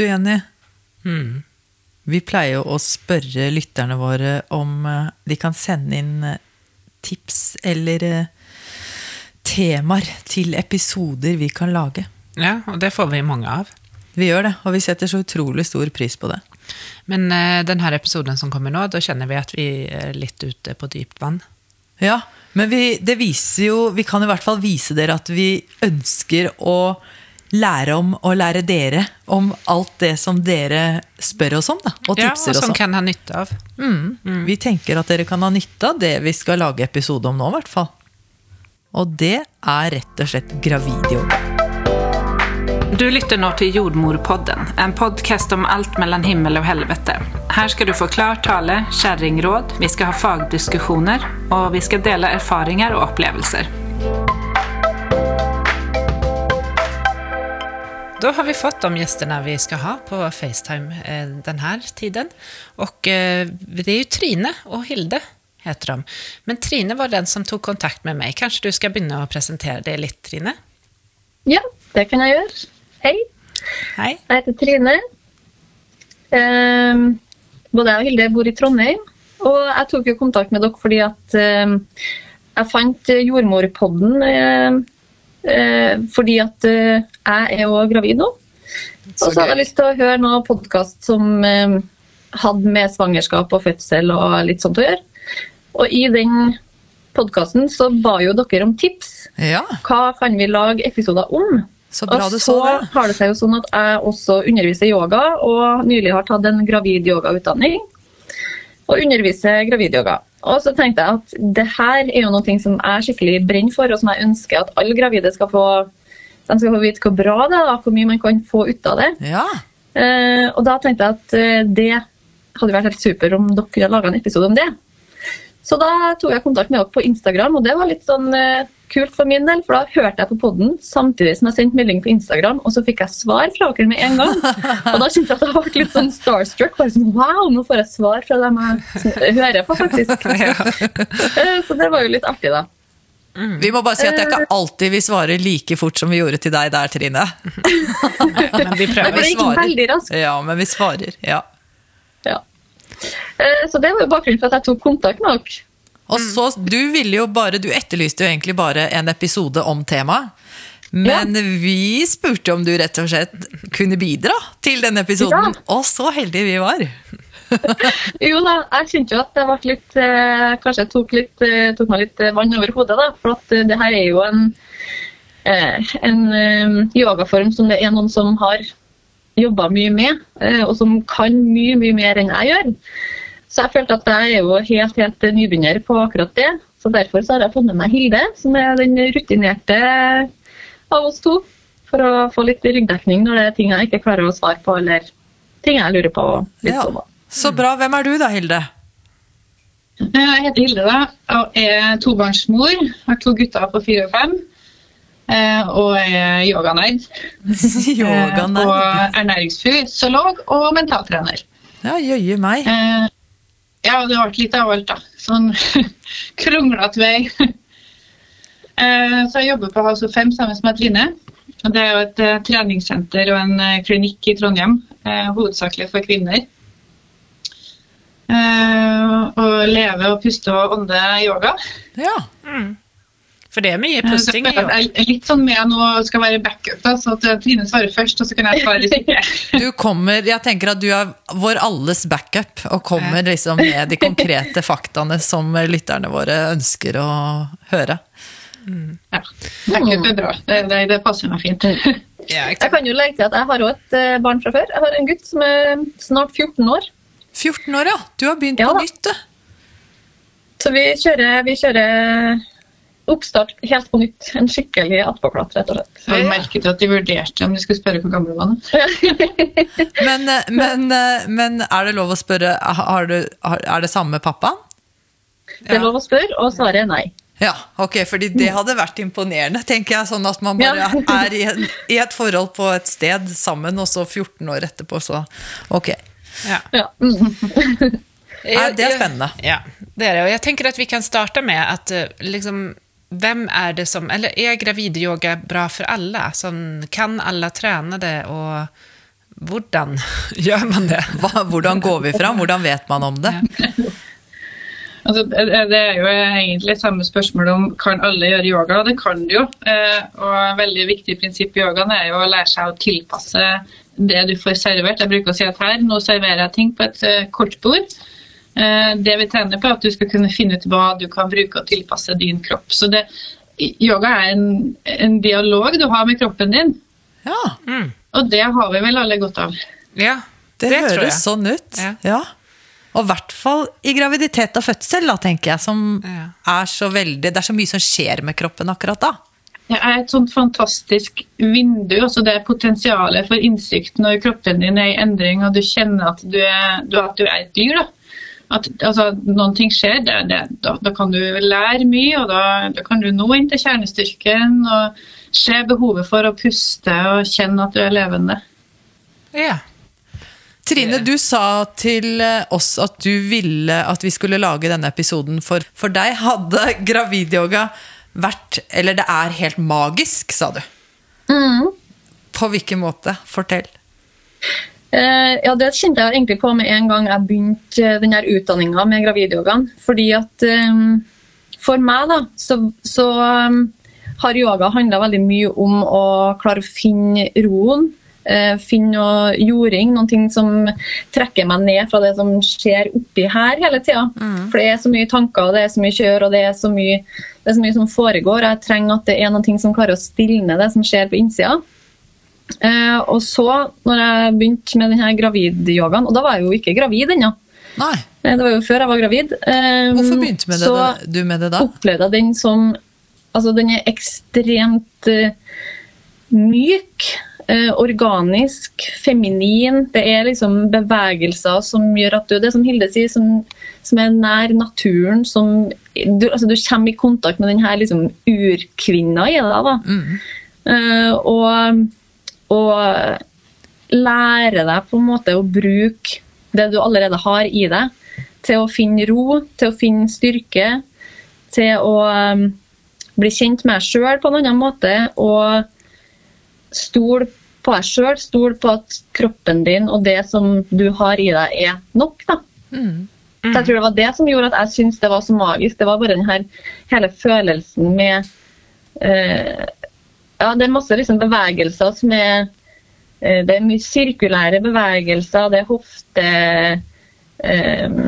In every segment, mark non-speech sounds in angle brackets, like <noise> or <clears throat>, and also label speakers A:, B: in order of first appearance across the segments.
A: Du, Jenny.
B: Mm.
A: Vi pleier å spørre lytterne våre om eh, de kan sende inn eh, tips eller eh, temaer til episoder vi kan lage.
B: Ja, og det får vi mange av.
A: Vi gjør det, og vi setter så utrolig stor pris på det.
B: Men eh, denne episoden som kommer nå, da kjenner vi at vi er litt ute på dypt vann.
A: Ja, men vi, det viser jo Vi kan i hvert fall vise dere at vi ønsker å lære om og lære dere om alt det som dere spør oss om, da, og
B: Ja, og som
A: oss om.
B: kan ha nytte av.
A: Mm. Vi tenker at dere kan ha nytte av det vi skal lage episode om nå, i hvert fall. Og det er rett og slett gravidyoga.
B: Du lytter nå til Jordmorpodden, en podcast om alt mellom himmel og helvete. Her skal du få klar tale, kjerringråd, vi skal ha fagdiskusjoner, og vi skal dele erfaringer og opplevelser. Da har vi fått de gästerna vi ska ha på Facetime denne den här tiden. Och eh, det är ju Trine och Hilde heter de. Men Trine var den som tog kontakt med meg. Kanskje du skal begynne å presentere deg litt, Trine?
C: Ja, det kan jeg gjøre. Hei,
B: Hei.
C: jeg heter Trine. Ehm, både jeg og Hilde bor i Trondheim. Og jeg tok jo kontakt med dere fordi at ehm, jeg fant eh, jordmorpodden eh, eh, fordi at eh, jeg er jo gravid nå. Og så hadde jeg lyst til å høre noe podkast som eh, hadde med svangerskap og fødsel og litt sånt å gjøre. Og i den podkasten så ba jo dere om tips.
A: Ja,
C: Hva kan vi lage episoder om?
A: så bra
C: og
A: du
C: så
A: det.
C: har det seg jo sånn at jeg også underviser yoga, og nylig har tatt en gravid-yoga-utdanning. Og underviser gravid-yoga. Og så tenkte jeg at det her er jo noe som jeg skikkelig brenner for, og som jeg ønsker at alle gravide skal få de skal få vite hvor bra det er, da, hvor mye man kan få ut av det.
A: Ja,
C: Eh, og da tenkte jeg at eh, det hadde vært helt super om dere kunne laga en episode om det. Så da tok jeg kontakt med dere på Instagram, og det var litt sånn eh, kult for min del. For da hørte jeg på podden samtidig som jeg sendte melding på Instagram, og så fikk jeg svar fra dere med en gang. <laughs> Og da kjente jeg at jeg ble litt sånn starstruck. Bare sånn, wow, nå får jeg svar fra dem jeg hører på, faktisk. <laughs> <laughs> Eh, så det var jo litt artig, da.
A: Vi må bare si at det er ikke alltid vi svarer like fort som vi gjorde til deg der, Trine.
B: Men vi
C: Men
B: prøver.
C: det gikk veldig raskt.
A: Ja, men vi svarer. Ja.
C: Ja. Eh, Så det var jo bakgrunnen for at jeg tok kontakt med dere.
A: Og så, du ville jo bare, du etterlyste jo egentlig bare en episode om temaet. Men vi spurte om du rett og slett kunne bidra til denne episoden.
C: Ja.
A: Og så heldige vi var. <laughs>
C: Jo da, jeg kjente jo at det ble litt eh, Kanskje jeg tok, litt, eh, tok meg litt vann over hodet, da. For at det her er jo en, eh, en yogaform som det er noen som har jobba mye med, eh, og som kan mye, mye mer enn jeg gjør. Så jeg følte at jeg er jo helt, helt eh, nybegynner på akkurat det. Så derfor så har jeg med meg Hilde, som er den rutinerte av oss to. For å få litt ryggdekning når det er ting jeg ikke klarer å svare på, eller ting jeg lurer på.
A: Ja.
C: sånn.
A: Så bra. Hvem er du da, Hilde?
D: Jeg heter Hilde da, og er tobarnsmor. Har to gutter på fire og fem. Eh, Og er yoganerd. eh,
A: Yoganerd. <laughs>
D: Og ernæringsfysiolog og mentaltrener.
A: Ja, jøye meg.
D: Eh, Ja, det ble litt av alt, da. Sånn <laughs> kronglete vei. <laughs> Eh, Så jeg jobber på House of Fem sammen med Trine. Det er jo et eh, treningssenter og en eh, klinikk i Trondheim, eh, hovedsakelig for kvinner. Eh, og leve og puste og ånde yoga.
A: Ja.
B: For det er mye pusting
D: jeg er litt sånn med nå skal være backup, da, så at eh, Trine svarer først, og så kan jeg svare litt ikke. <laughs> <laughs>
A: Du kommer, jeg tenker at du er vår alles backup, og kommer liksom med de konkrete faktaene som lytterne våre ønsker å høre.
D: Ja, backup er bra. Det, det, det passer meg fint. <laughs>
B: Ja,
C: Jeg kan jo legge til at jeg har òg et eh, barn fra før. Jeg har en gutt som er snart 14 år.
A: 14 år, ja. Du har begynt
C: Ja
A: på nytt, du.
C: Så vi kjører, vi kjører oppstart helt på nytt. En skikkelig attpåklatt, rett og slett.
D: Jeg merket at de vurderte om de skulle spørre hvor gammel du var. <laughs>
A: Men, eh, men, eh, men er det lov å spørre, har du, er det samme pappaen?
C: Det er lov å spørre, og svaret er nei.
A: Ja, ok, fordi det hadde vært imponerende, tenker jeg. Sånn at man bare er i, en, i et forhold på et sted sammen, og så 14 år etterpå, så ok.
B: Ja.
C: Ja.
A: Det er spennende.
B: Ja, det er det. Og jeg tenker at vi kan starte med at eh, liksom, hvem er det som, eller er gravidyoga bra for alle? Sånn, kan alle trene det, og hvordan <laughs> gjør man det?
A: Hva, hvordan går vi fram? Hvordan vet man om det? <laughs>
D: Altså, det er jo egentlig samme spørsmål om kan alle gjøre yoga. Det kan du jo. Eh, og et veldig viktig prinsipp i yogaen er jo å lære seg å tilpasse det du får servert. Jeg bruker å si at her, nå serverer jeg ting på et eh, kortbord. Eh, det vi trener på, er at du skal kunne finne ut hva du kan bruke og tilpasse din kropp. Så det, yoga er en, en dialog du har med kroppen din,
A: Ja,
D: og det har vi vel alle godt av.
B: Ja,
A: det,
B: tror jeg.
A: høres sånn ut.
B: Ja.
A: Ja. Og i hvert fall i graviditet og fødsel, da, tenker jeg, som
B: Ja.
A: er så veldig Det er så mye som skjer med kroppen akkurat da.
D: Det er et sånt fantastisk vindu. Også Det er potensialet for innsikt når kroppen din er i endring og du kjenner at du er, du, at du er et dyr. da. At altså, noen ting skjer, det, det, da, da kan du lære mye, og da, da kan du nå inn til kjernestyrken og se behovet for å puste og kjenne at du er levende.
B: Ja.
A: Trine, du sa til eh, oss at du ville at vi skulle lage denne episoden. For, for deg hadde gravidyoga vært Eller det er helt magisk, sa du. På hvilken måte? Fortell.
C: Eh, ja, Det kjente jeg egentlig på med en gang jeg begynte eh, den utdanninga med gravidyogaen. Fordi at eh, for meg, da, så, så um, har yoga handla veldig mye om å klare å finne roen. eh, finne noe jording, noen ting som trekker meg ned fra det som skjer oppi her hele tida. For det er så mye tanker, og det er så mye kjør, og det er så mye, det er så mye som foregår. Jeg trenger at det er noen ting som klarer å stilne det som skjer på innsida. Eh, og så, når jeg begynte med denne gravidyogaen, og da var jeg jo ikke gravid ennå,
A: Nei.
C: Eh, det var jo før jeg var gravid, eh,
A: Hvorfor begynte med det,
C: så
A: du med det da?
C: opplevde jeg den som Altså, den er ekstremt eh, myk, eh, organisk, feminin. Det er liksom bevegelser som gjør at du Det som Hilde sier, som, som er nær naturen, som du, altså, du kommer i kontakt med den her liksom urkvinna i deg, da. Eh, og, og lære deg på en måte å bruke det du allerede har i deg, til å finne ro, til å finne styrke, til å um, bli kjent med deg sjøl på en annen måte og stole på deg sjøl. Stole på at kroppen din og det som du har i deg, er nok. da. Så jeg tror det var det som gjorde at jeg syntes det var så magisk. Det var bare den her hele følelsen med eh, Ja, det er masse liksom bevegelser som er eh, Det er mye sirkulære bevegelser, det er hofte um,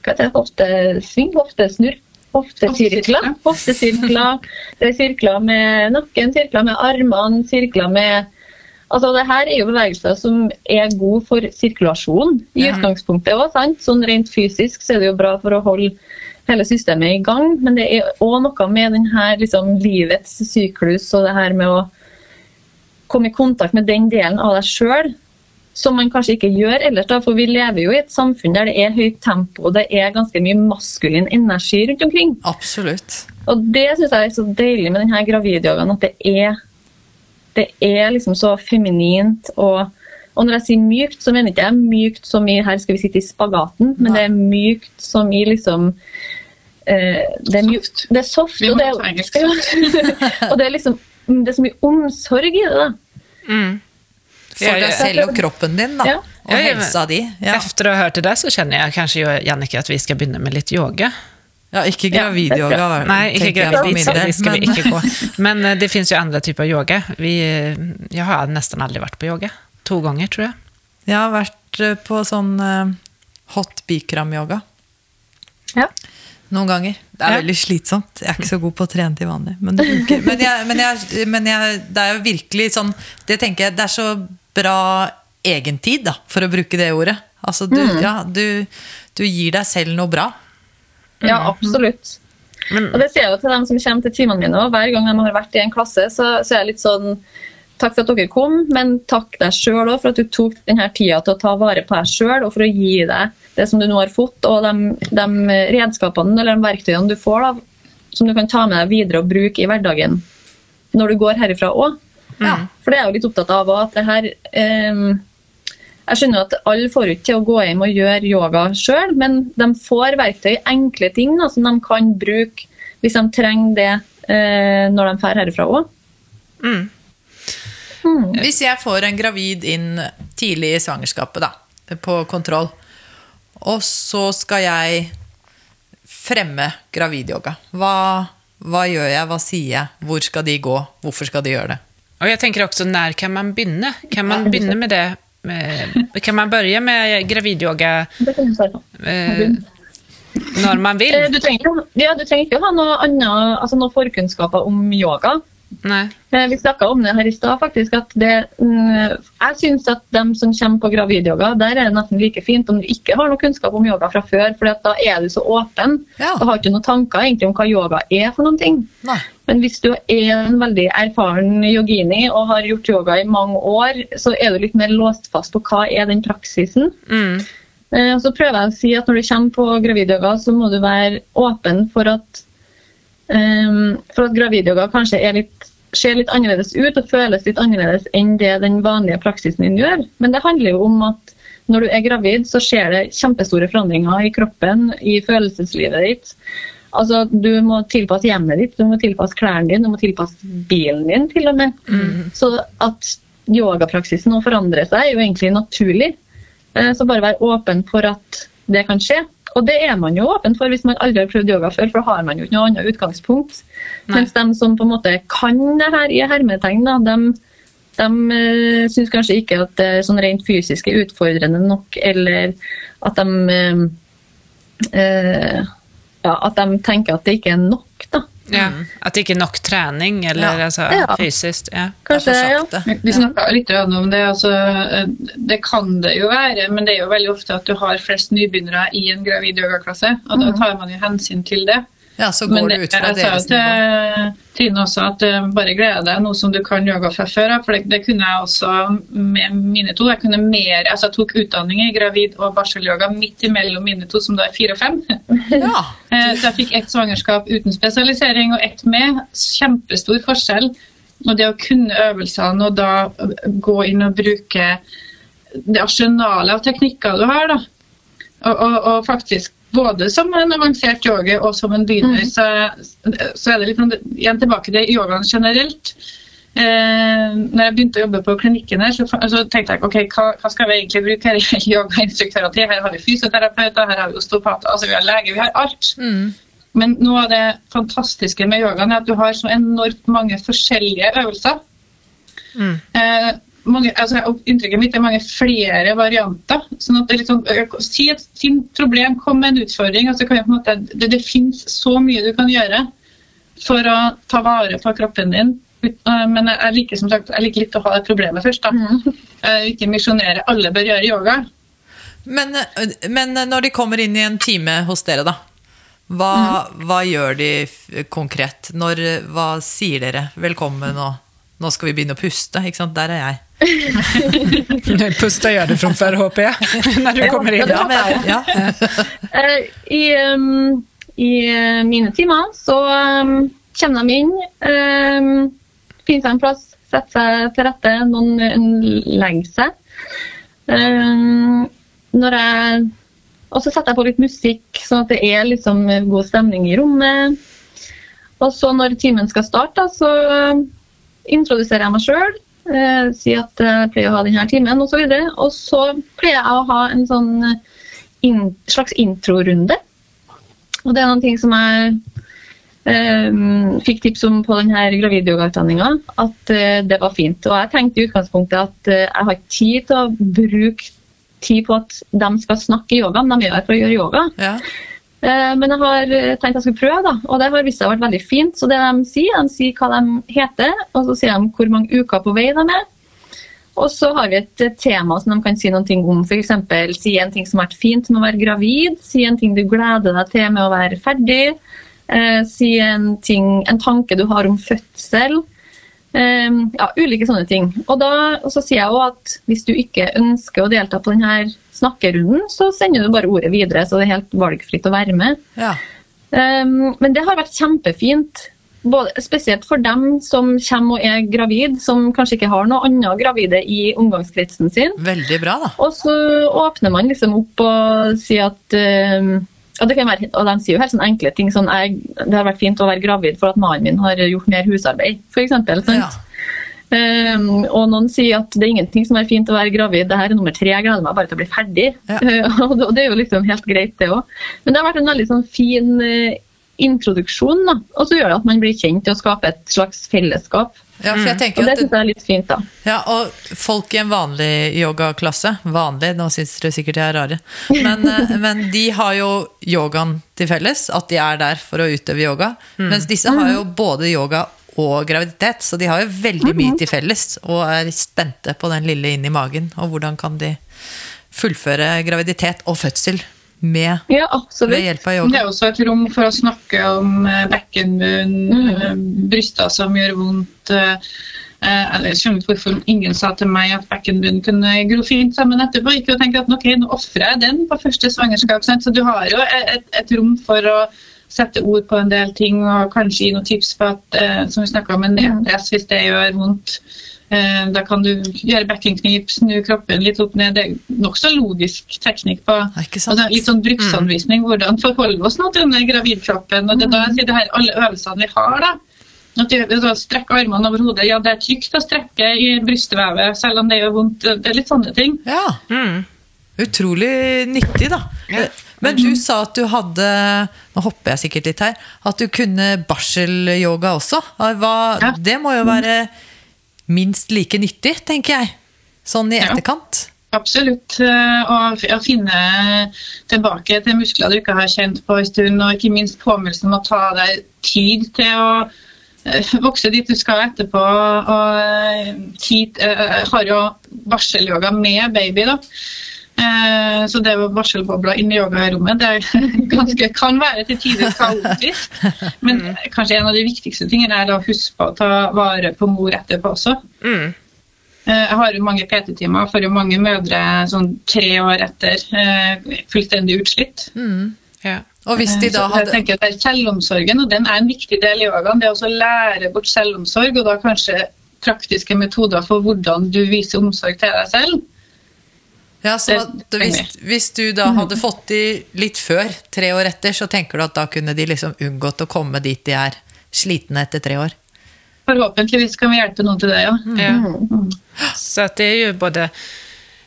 C: Hva heter det? Hoftesving? Hoftesnurr? Hoftesirkler. Hoftesirkler. Det er sirkler med nakken, sirkler med armene, sirkler med Altså, det her er jo bevegelser som er gode for sirkulasjon i utgangspunktet òg. Sånn rent fysisk så er det jo bra for å holde hele systemet i gang, men det er òg noe med den her liksom, livets syklus og det her med å komme i kontakt med den delen av deg sjøl som man kanskje ikke gjør ellers. da, For vi lever jo i et samfunn der det er høyt tempo, og det er ganske mye maskulin energi rundt omkring.
A: Absolutt.
C: Og det syns jeg er så deilig med denne gravidyogaen, at det er, det er liksom så feminint. Og, og når jeg sier mykt, så mener jeg ikke jeg mykt som i her skal vi sitte i spagaten, men det er mykt som i liksom det, er mjukt, det er soft. Og det er,
D: engelsk. <laughs>
C: og det er liksom det er så mye omsorg i det. da.
A: For
B: Ja, ja.
A: deg selv og kroppen din, da.
C: Ja.
A: Og
B: Ja, ja,
A: helsa di. Ja.
B: Efter å ha hørt det der, så kjenner jeg kanskje jo, Jannicke, at vi skal begynne med litt yoga.
A: ja, ikke gravidyoga,
B: Nei, ikke gravid, det skal vi
A: men-
B: ikke gå. Men eh, det finnes jo andre typer yoga. Vi, eh, jeg har nesten aldri vært på yoga. To ganger, tror jeg.
A: Jeg har vært eh, på sånn eh, hot bikram-yoga
C: Ja.
A: Noen ganger. Det er
B: Ja.
A: veldig slitsomt. Jeg er ikke så god på å trene til vanlig. Men det funker. Men, jeg, men, jeg, men jeg, det er jo virkelig sånn Det tenker jeg, det er så bra egentid, da, for å bruke det ordet. Altså, du, ja, du, du gir deg selv noe bra.
C: Ja, absolutt.
B: Mm.
C: og det ser jeg jo til dem som kommer til timene mine. Og hver gang de har vært i en klasse, så, så er jeg litt sånn Takk for at dere kom, men takk deg sjøl òg for at du tok denne tida til å ta vare på deg sjøl og for å gi deg det som du nå har fått, og de, de redskapene eller de verktøyene du får, da, som du kan ta med deg videre og bruke i hverdagen når du går herifra òg.
A: Ja.
C: For det er jeg jo litt opptatt av at det her eh, Jeg skjønner at alle får ikke til å gå hjem og gjøre yoga sjøl, men de får verktøy, enkle ting da, som de kan bruke hvis de trenger det eh, når de drar herifra òg.
A: Hvis jeg får en gravid inn tidlig i svangerskapet, da. På kontroll. Og så skal jeg fremme gravidyoga. Hva, hva gjør jeg, hva sier jeg, hvor skal de gå, hvorfor skal de gjøre det?
B: Og jeg tenker også, når kan man begynne? Kan man begynne med det? Kan man begynne med gravidyoga eh, når man vil?
C: Eh, Du trenger, ja, du trenger ikke å ha noe annet, altså noe forkunnskaper om yoga.
B: Nei.
C: Vi snakka om det her i stad, faktisk. At det, mm, jeg syns at dem som kommer på gravidyoga, der er det nesten like fint om du ikke har noe kunnskap om yoga fra før, for da er du så åpen.
A: Ja.
C: Du har ikke noen tanker egentlig om hva yoga er for noen ting.
A: Nei.
C: Men hvis du er en veldig erfaren yogini og har gjort yoga i mange år, så er du litt mer låst fast på hva er den praksisen.
B: Mm.
C: Eh, Så prøver jeg å si at når du kommer på gravidyoga, så må du være åpen for at, for at gravidyoga kanskje litt, ser litt annerledes ut og føles litt annerledes enn det den vanlige praksisen din gjør. Men det handler jo om at når du er gravid, så skjer det kjempestore forandringer i kroppen, i følelseslivet ditt. Altså, Du må tilpasse hjemmet ditt, du må tilpasse klærne dine, du må tilpasse bilen din til og med. Så at yogapraksisen nå forandrer seg, er jo egentlig naturlig. Eh, Så bare vær åpen for at det kan skje. Og det er man jo åpen for hvis man aldri har prøvd yoga før, for da har man jo ikke noe annet utgangspunkt.
B: Nei.
C: Mens de som på en måte kan det her i hermetegn, da, de, de uh, syns kanskje ikke at det er sånn rent fysisk er utfordrende nok, eller at de eh, eh, ja, at de tenker at det ikke er nok, da.
B: Ja. At det ikke er nok trening, eller
A: Ja.
B: altså,
C: Ja.
B: fysisk. Ja.
C: Kanskje,
A: Det
C: ja.
D: Vi snakka litt om det. Altså, det kan det jo være, men det er jo veldig ofte at du har flest nybegynnere i en gravid yogaklasse. Og da tar man jo hensyn til det.
A: Ja, så
D: Men
A: går
D: det,
A: du ut fra
D: jeg sa
A: deres nivå.
D: til Trine også at eh, bare glede deg noe som du kan yoga fra før av. For det, det kunne jeg også med mine to. Jeg kunne mer, altså jeg tok utdanning i gravid- og barselyoga midt imellom mine to, som da er fire og fem. <laughs>
A: Ja. <laughs>
D: Eh, Så jeg fikk ett svangerskap uten spesialisering og ett med. Kjempestor forskjell. Og det å kunne øvelsene og da gå inn og bruke det arsenalet av teknikker du har, da. Og, og, og faktisk både som en avansert yoga og som en begynner, så, så er det litt sånn- igjen tilbake til yogaen generelt. Eh, når jeg begynte å jobbe på klinikken her, så, så tenkte jeg ok, hva, hva skal vi egentlig bruke her <laughs> yogainstruktører til? Her har vi fysioterapeuter, her har vi osteopater, altså vi har lege, vi har alt.
A: Mm.
D: Men noe av det fantastiske med yogaen er at du har så enormt mange forskjellige øvelser.
B: Mm.
D: Eh, mange, altså, inntrykket mitt er mange flere varianter. sånn at det er litt sånn, Si et fint problem, kom med en utfordring. altså kan jeg på en måte, Det, det finnes så mye du kan gjøre for å ta vare på kroppen din. Men jeg, liker som sagt, jeg liker litt å ha det problemet først. da. Mm. Ikke misjonere. Alle bør gjøre yoga.
A: Men, men når de kommer inn i en time hos dere, da. Hva, hva gjør de konkret? Når, hva sier dere? Velkommen, og nå skal vi begynne å puste. Ikke sant? Der er jeg. <laughs>
B: Puste gjør det fra før, håper jeg, <laughs> når du kommer inn.
C: Ja,
A: men, ja. <laughs>
C: Eh, I, um, I eh, mine timer så um, kommer de inn, um, finner seg en plass, setter seg til rette, noen legger seg. Um, når jeg, og så setter jeg på litt musikk, sånn at det er liksom god stemning i rommet. Og så når timen skal starte, så introduserer jeg meg sjøl. Eh, sier at jeg pleier å ha denne timen, osv. Og, så og så pleier jeg å ha en sånn eh, in, slags introrunde. Og det er noen ting som jeg eh, fikk tips om på denne gravidyogautdanninga, at eh, det var fint. Og jeg tenkte i utgangspunktet at eh, jeg har ikke tid til å bruke tid på at de skal snakke yoga, men de er her for å gjøre yoga.
A: Ja.
C: Eh, Men jeg har eh, tenkt jeg skulle prøve, da. og det har vist seg å vært veldig fint. Så det de sier, de sier hva de heter, og så sier de hvor mange uker på vei de er. Og så har vi et eh, tema som de kan si noen ting om. F.eks. si en ting som har vært fint med å være gravid. Si en ting du gleder deg til med å være ferdig. Si en, ting, en tanke du har om fødsel. Ja, ulike sånne ting. Og, da, og så sier jeg også at hvis du ikke ønsker å delta på denne snakkerunden, så sender du bare ordet videre, så det er helt valgfritt å være med.
A: ja.
C: Um, men det har vært kjempefint. Både, spesielt for dem som kommer og er gravid, som kanskje ikke har noe annet gravide i omgangskretsen sin.
A: Veldig bra, da.
C: Og så åpner man liksom opp og sier at um, og, det kan være, og de sier jo helt sånne enkle ting sånn jeg, Det har vært fint å være gravid for at mannen min har gjort mer husarbeid, f.eks.
A: Ja.
C: Um, og noen sier at det er ingenting som er fint å være gravid, det her er nummer tre, jeg gleder meg bare til å bli ferdig.
A: Ja. <laughs>
C: Uh, og det- er jo liksom helt greit, det òg. Men det har vært en veldig sånn fin uh, introduksjon, da. Og så gjør det at man blir kjent og skaper et slags fellesskap.
A: Ja, for jeg
C: Og
A: tenker
C: det
A: at
C: syns jeg er litt fint, da.
A: Ja, og folk i en vanlig yogaklasse Vanlig, nå syns dere sikkert jeg er rare. Men, eh, <laughs> men de har jo yogaen til felles, at de er der for å utøve yoga. Mens disse har jo både yoga og graviditet, så de har jo veldig mye til felles. Og er spente på den lille inn i magen. Og hvordan kan de fullføre graviditet og fødsel med,
C: Ja, med
A: hjelp av yoga?
D: Det er også et rom for å snakke om eh, bekkenbunn, eh, bryster som gjør vondt. eh, eller Jeg skjønner ikke hvorfor ingen sa til meg at bekkenbunnen kunne gro fint sammen etterpå. Ikke å tenke at ok, nå ofrer jeg den på første svangerskap. Så du har jo et, et rom for å sette ord på en del ting og kanskje gi noen tips på at, eh, som vi om, en nedpress hvis det gjør vondt. Eh, Da kan du gjøre bekkenknip, snu kroppen litt opp ned. Det er nokså logisk teknikk på altså, litt sånn bruksanvisning hvordan forholde oss nå til denne gravidkroppen. Og det er da jeg sier det her, alle øvelsene vi har, da. At da strekker armene over hodet. Ja, det er trygt å strekke i brystvevet, selv om det gjør vondt. Det er litt sånne ting.
A: Ja.
B: Mm.
A: Utrolig nyttig, da.
B: Ja.
A: Men du sa at du hadde Nå hopper jeg sikkert litt her. At du kunne barselyoga også. Hva,
D: Ja.
A: Det må jo være minst like nyttig, tenker jeg. Sånn i
D: Ja.
A: etterkant.
D: Absolutt. eh, Og å finne tilbake til muskler du ikke har kjent på en stund, og ikke minst påminnelsen om å ta deg tid til å eh, vokse dit du skal etterpå. Og eh, tid, har jo barselyoga med baby, da. Eh, Så det var barselbobler inni yogarommet. Det <laughs> ganske, kan være til tider kaotisk. <laughs> Men kanskje en av de viktigste tingene er å huske på å ta vare på mor etterpå også.
B: Mm.
D: Eh, Jeg har jo mange PT-timer for jo mange mødre sånn tre år etter eh, fullstendig utslitt.
A: Mm.
B: Ja.
A: Og hvis de da
D: så jeg tenker at det er Selvomsorgen, og den er en viktig del i yogaen. Det er også å lære bort selvomsorg, og da kanskje praktiske metoder for hvordan du viser omsorg til deg selv.
A: Ja, så at hvis, hvis du da hadde fått de litt før, tre år etter, så tenker du at da kunne de liksom unngått å komme dit de er slitne etter tre år?
D: Forhåpentligvis kan vi hjelpe noen til det, ja.
B: Ja. Så att det er jo både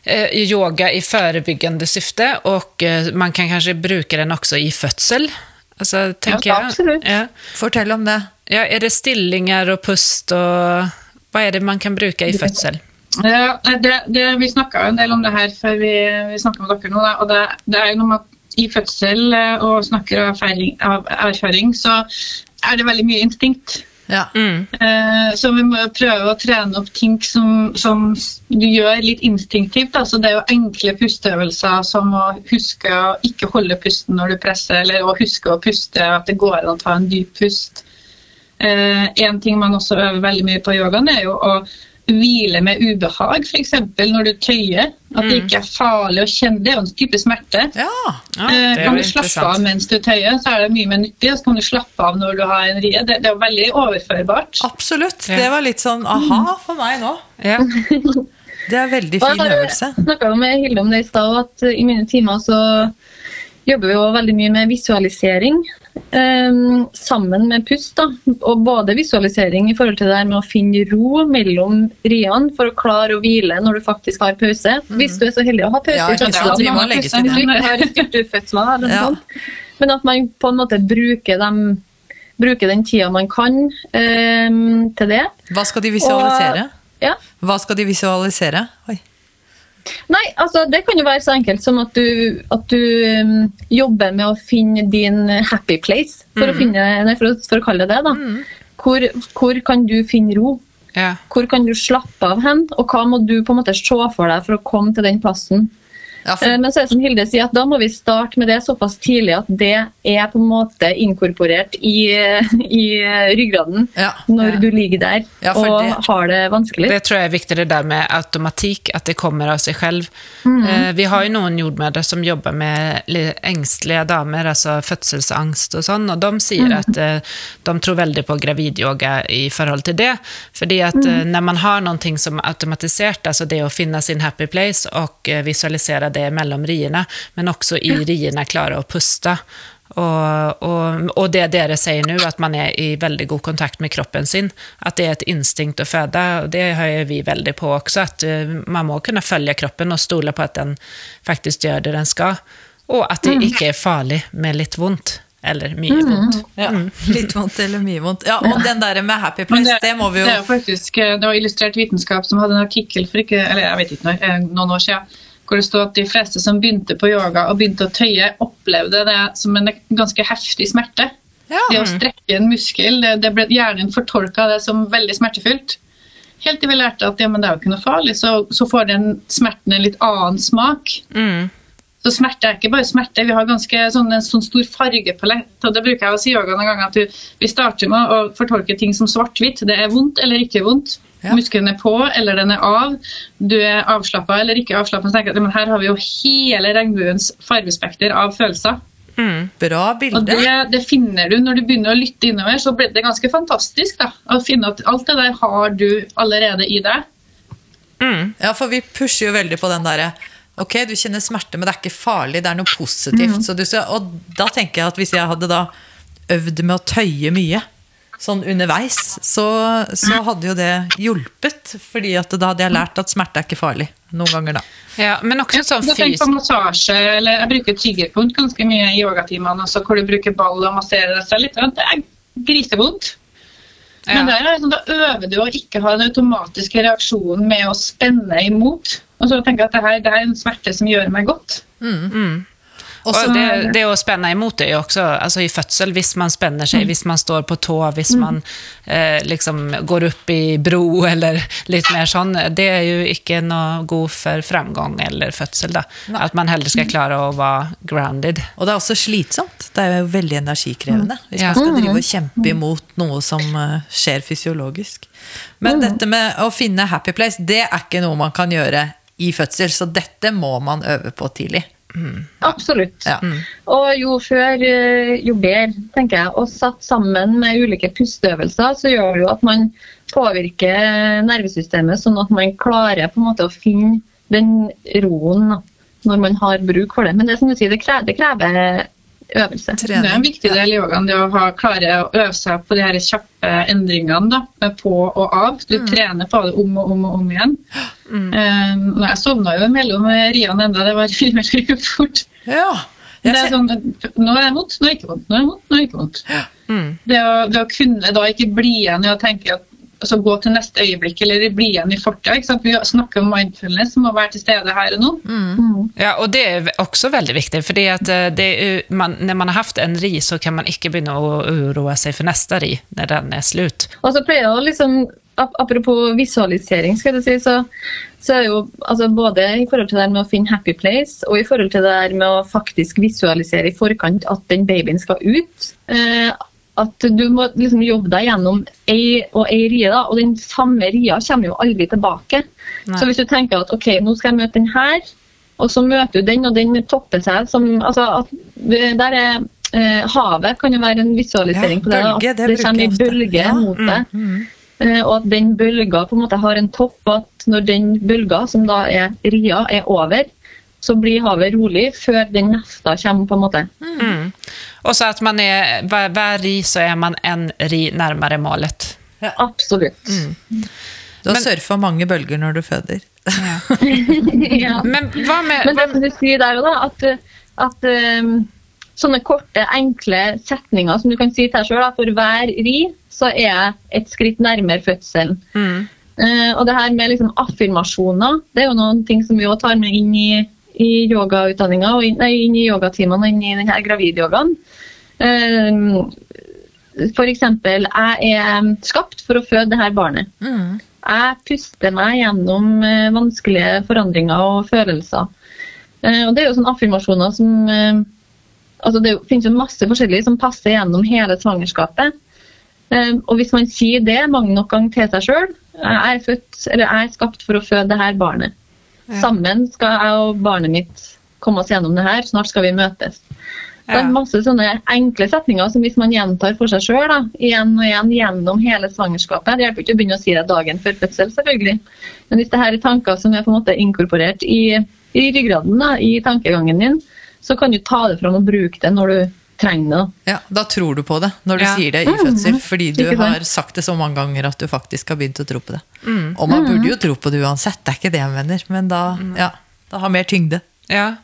B: eh, yoga i forebyggende syfte och eh, man kan kanskje bruke den også i fødsel. Altså, tenker tänker jag.
C: absolut.
B: Ja.
A: Fortell om det.
B: ja, er det stillinger og pust og Hva er det man kan bruke i födsel?
D: Ja, nei, det, det, vi snakka en del om det her før vi, vi snakka med dere nå. Da, og det, det er jo noe med at i fødsel eh, og snakker av erfaring, av erfaring, så er det veldig mye instinkt.
A: Ja.
B: Mm.
D: Eh, så vi må jo prøve å trene opp ting som, som du gjør litt instinktivt. Altså det er jo enkle pusteøvelser som å huske å ikke holde pusten når du presser, eller å huske å puste, at det går an å ta en dyp pust. Eh, en ting man også øver veldig mye på i yogaen, er jo å hvile med ubehag, f.eks. når du tøyer. At det ikke er farlig å kjenne. Det er jo en type smerte.
A: ja.
B: Ja,
D: Eh,
B: det är
D: kan du slappe av mens du tøyer, så er det mye mer nyttig. Og så kan du slappe av når du har en rie. Det, det er jo veldig overførbart.
A: Absolutt.
B: Ja.
A: Det var litt sånn aha for meg nå.
B: Ja. <laughs>
A: Det er veldig fin øvelse.
C: jeg snakka med Hilde om det i stad, at eh, i mine timer så jobber vi jo veldig mye med visualisering eh, sammen med pust. da. Og både visualisering i forhold til det her med å finne ro mellom riene for å klare å hvile når du faktisk har pause. Hvis du er så heldig å ha pause.
A: Ja, ikke sant, vi må legge til det. Ja.
C: Men at man på en måte bruker, dem, bruker den tida man kan eh, til det.
A: Hva skal de visualisere?
C: Ja.
A: Hva skal de visualisere? Oi.
C: Nei, altså det kan jo være så enkelt som at du, at du um, jobber med å finne din happy place, for, å, finne, nei, for, å, for å kalle det det. da. Hvor, hvor kan du finne ro?
B: Ja.
C: Hvor kan du slappe av hen? Og hva må du på en måte se for deg for å komme til den plassen?
A: Ja,
C: Eh,
A: for,
C: Men så er det som Hilde sier, at da må vi starte med det såpass tidlig at det er på en måte inkorporert i, i ryggraden
A: Ja.
C: når du ligger der
A: Ja,
C: og
A: det-
C: har det vanskelig.
B: Det tror jeg er viktig, det der med automatikk, at det kommer av seg selv Eh, vi har jo noen jordmødre som jobber med engstelige damer, altså fødselsangst og sånn, og de sier at eh, de tror veldig på gravidyoga i forhold til det. Fordi at mm. att eh, man har noe som er automatisert, altså det å finne sin happy place og eh, visualisera det mellom riene, men også i riene klare å puste. Og, og, og det dere sier nå, at man er i veldig god kontakt med kroppen sin, at det er et instinkt å føde, og det hører vi veldig på også, at uh, man må kunne følge kroppen og stole på at den faktisk gjør det den skal, og at det ikke er farlig med litt vondt. Eller mye vondt.
A: Ja, litt vondt eller mye vondt. Ja, Og den der med Happy Place, det, må vi jo
D: Det er jo faktisk, eh, det var Illustrert vitenskap som hadde en artikkel for ikke, eller jeg vet ikke når, eh, noen år siden, hvor det stod at de fleste som begynte på yoga og begynte å tøye, opplevde det som en ganske heftig smerte.
A: Ja.
D: Det å strekke en muskel, det, det ble hjernen fortolka det som veldig smertefullt. Helt til vi lærte at ja, men det er jo ikke noe farlig, så, så får den smerten en litt annen smak.
B: Mm.
D: Så smerte er ikke bare smerte, vi har ganske sånn, en sånn stor fargepalett. og Det bruker jeg å si i yoga noen ganger, at vi starter med å fortolke ting som svart-hvitt. Det er vondt eller ikke vondt.
A: Ja.
D: Muskelen er på eller den er av. Du er avslappa eller ikke avslappa. Men her har vi jo hele regnbuens fargespekter av følelser.
B: Mm.
A: Bra
D: Og
A: bilde.
D: det, det finner du når du begynner å lytte innover. Så blir det ganske fantastisk da, å finne at alt det der har du allerede i deg.
B: Mm.
A: Ja, for vi pusher jo veldig på den derre Ok, du kjenner smerte, men det er ikke farlig, det er noe positivt. Så du og da tenker jeg at hvis jeg hadde da øvd med å tøye mye, sånn underveis, så, så hadde jo det hjulpet. Fordi at da hadde jeg lært at smerte er ikke farlig. Noen ganger, da.
B: Ja, men også sånn
D: Jeg
B: Tenk
D: på massasje, eller jeg bruker tyggepunkt ganske mye i yogatimene, også, hvor du bruker ball og masserer deg selv litt. Det er grisevondt. Men
B: ja.
D: der er det sånn, da øver du å ikke ha den automatiske reaksjonen med å spenne imot. Og så tenker jeg at det her det er en smerte som gjør meg godt.
A: Og
B: Og
A: så
B: det, det å spenne imot er jo også altså i fødsel, hvis man spenner seg, hvis man står på tå, hvis man eh, liksom går opp i bro <laughs> eller litt mer sånn, det er jo ikke noe god for framgang eller fødsel. da. At man heller skal klare å være grounded.
A: Og det er også slitsomt. Det er jo veldig energikrevende. Hvis man skal drive og kjempe imot noe som eh, skjer fysiologisk. Men dette med å finne happy place, det er ikke noe man kan gjøre i fødsel. Så dette må man øve på tidlig.
C: Absolutt.
A: Ja.
C: Og jo før, eh, jo bedre, tenker jeg. Og satt sammen med ulike pusteøvelser, så gjør det jo at man påvirker nervesystemet, sånn at man klarer på en måte å finne den roen når man har bruk for det. Men det som du sier, det krever, det krever øvelse.
D: Det er en viktig del i yogaen, det å ha, klare å øve seg på de her kjappe endringene da, med på og av. Du trener på det om og om og om igjen. Eh, og jeg sovna jo mellom riene enda, det var <laughs> veldig fort.
A: Ja.
D: Det er sånn, nå er det vondt, nå er det ikke vondt, nå er det vondt, nå er det ikke vondt.
B: Mm.
D: Det å, det å kunne da ikke bli igjen i å tenke at altså gå til neste øyeblikk eller bli igjen i fortida. Vi snakker om mindfulness som må være til stede her og nå.
C: Mm.
B: Ja, og det er også veldig viktig, for eh, det når man har hatt en ri, så kan man ikke begynne å uroe seg for neste ri når den er slutt.
C: Og så pleier jeg å liksom, Apropos visualisering, skal jeg si, så, så er jo altså både i forhold til det med å finne happy place, og i forhold til det med å faktisk visualisere i forkant at den babyen skal ut. Eh, at du må liksom jobbe deg gjennom ei og ei rie, da, og den samme ria kommer jo aldri tilbake.
B: Nei.
C: Så hvis du tenker at ok, nå skal jeg møte den her, og så møter du den, og den topper seg som altså at Der er eh, Havet kan jo være en visualisering
A: Ja,
C: på det. at
A: det
C: det kommer i
A: bølger
C: bølge
A: Ja,
C: mot deg. Eh, Og at den bølga på en måte har en topp, og at når den bølga, som da er ria, er over, så blir havet rolig før den neste kommer, på en måte.
B: Mm. Og så at man er, hver, hver ri så er man en ri nærmere målet.
C: Absolutt.
A: Du har surfa mange bølger når du føder. <laughs>
C: ja.
B: Men hva med,
C: Men det
B: hva,
C: som du sier der òg, da, at, at um, sånne korte, enkle setninger som du kan si til deg sjøl, for hver ri så er jeg et skritt nærmere fødselen.
B: mm,
C: Uh, og det her med liksom affirmasjoner, det er jo noen ting som vi også tar med inn i, i yogautdanninga, og inn, nei, inn i yogatimene og inn i denne gravidyogaen. Uh, for eksempel, jeg er skapt for å føde det her barnet.
A: Mm.
C: Jeg puster meg gjennom uh, vanskelige forandringer og følelser. Uh, og det er jo sånne affirmasjoner som eh, altså Det finnes jo masse forskjellige som passer gjennom hele svangerskapet. Eh, og hvis man sier det mange nok ganger til seg sjøl Jeg er født, eller jeg er skapt for å føde det her barnet. Sammen skal jeg og barnet mitt komme oss gjennom det her. Snart skal vi møtes. Det er masse sånne enkle setninger som hvis man gjentar for seg sjøl igjen og igjen gjennom hele svangerskapet Det hjelper ikke å begynne å si det dagen før fødsel, selvfølgelig. Men hvis det her er tanker som er på en måte inkorporert i, i ryggraden, da, i tankegangen din, så kan du ta det fram og bruke det når du trenger det.
A: Ja, Da tror du på det når du
B: Ja.
A: sier det i fødsel, fordi du har sagt det så mange ganger at du faktisk har begynt å tro på det. Og man burde jo tro på det uansett, det er ikke det jeg mener, men da, ja, da har mer tyngde.
B: Ja,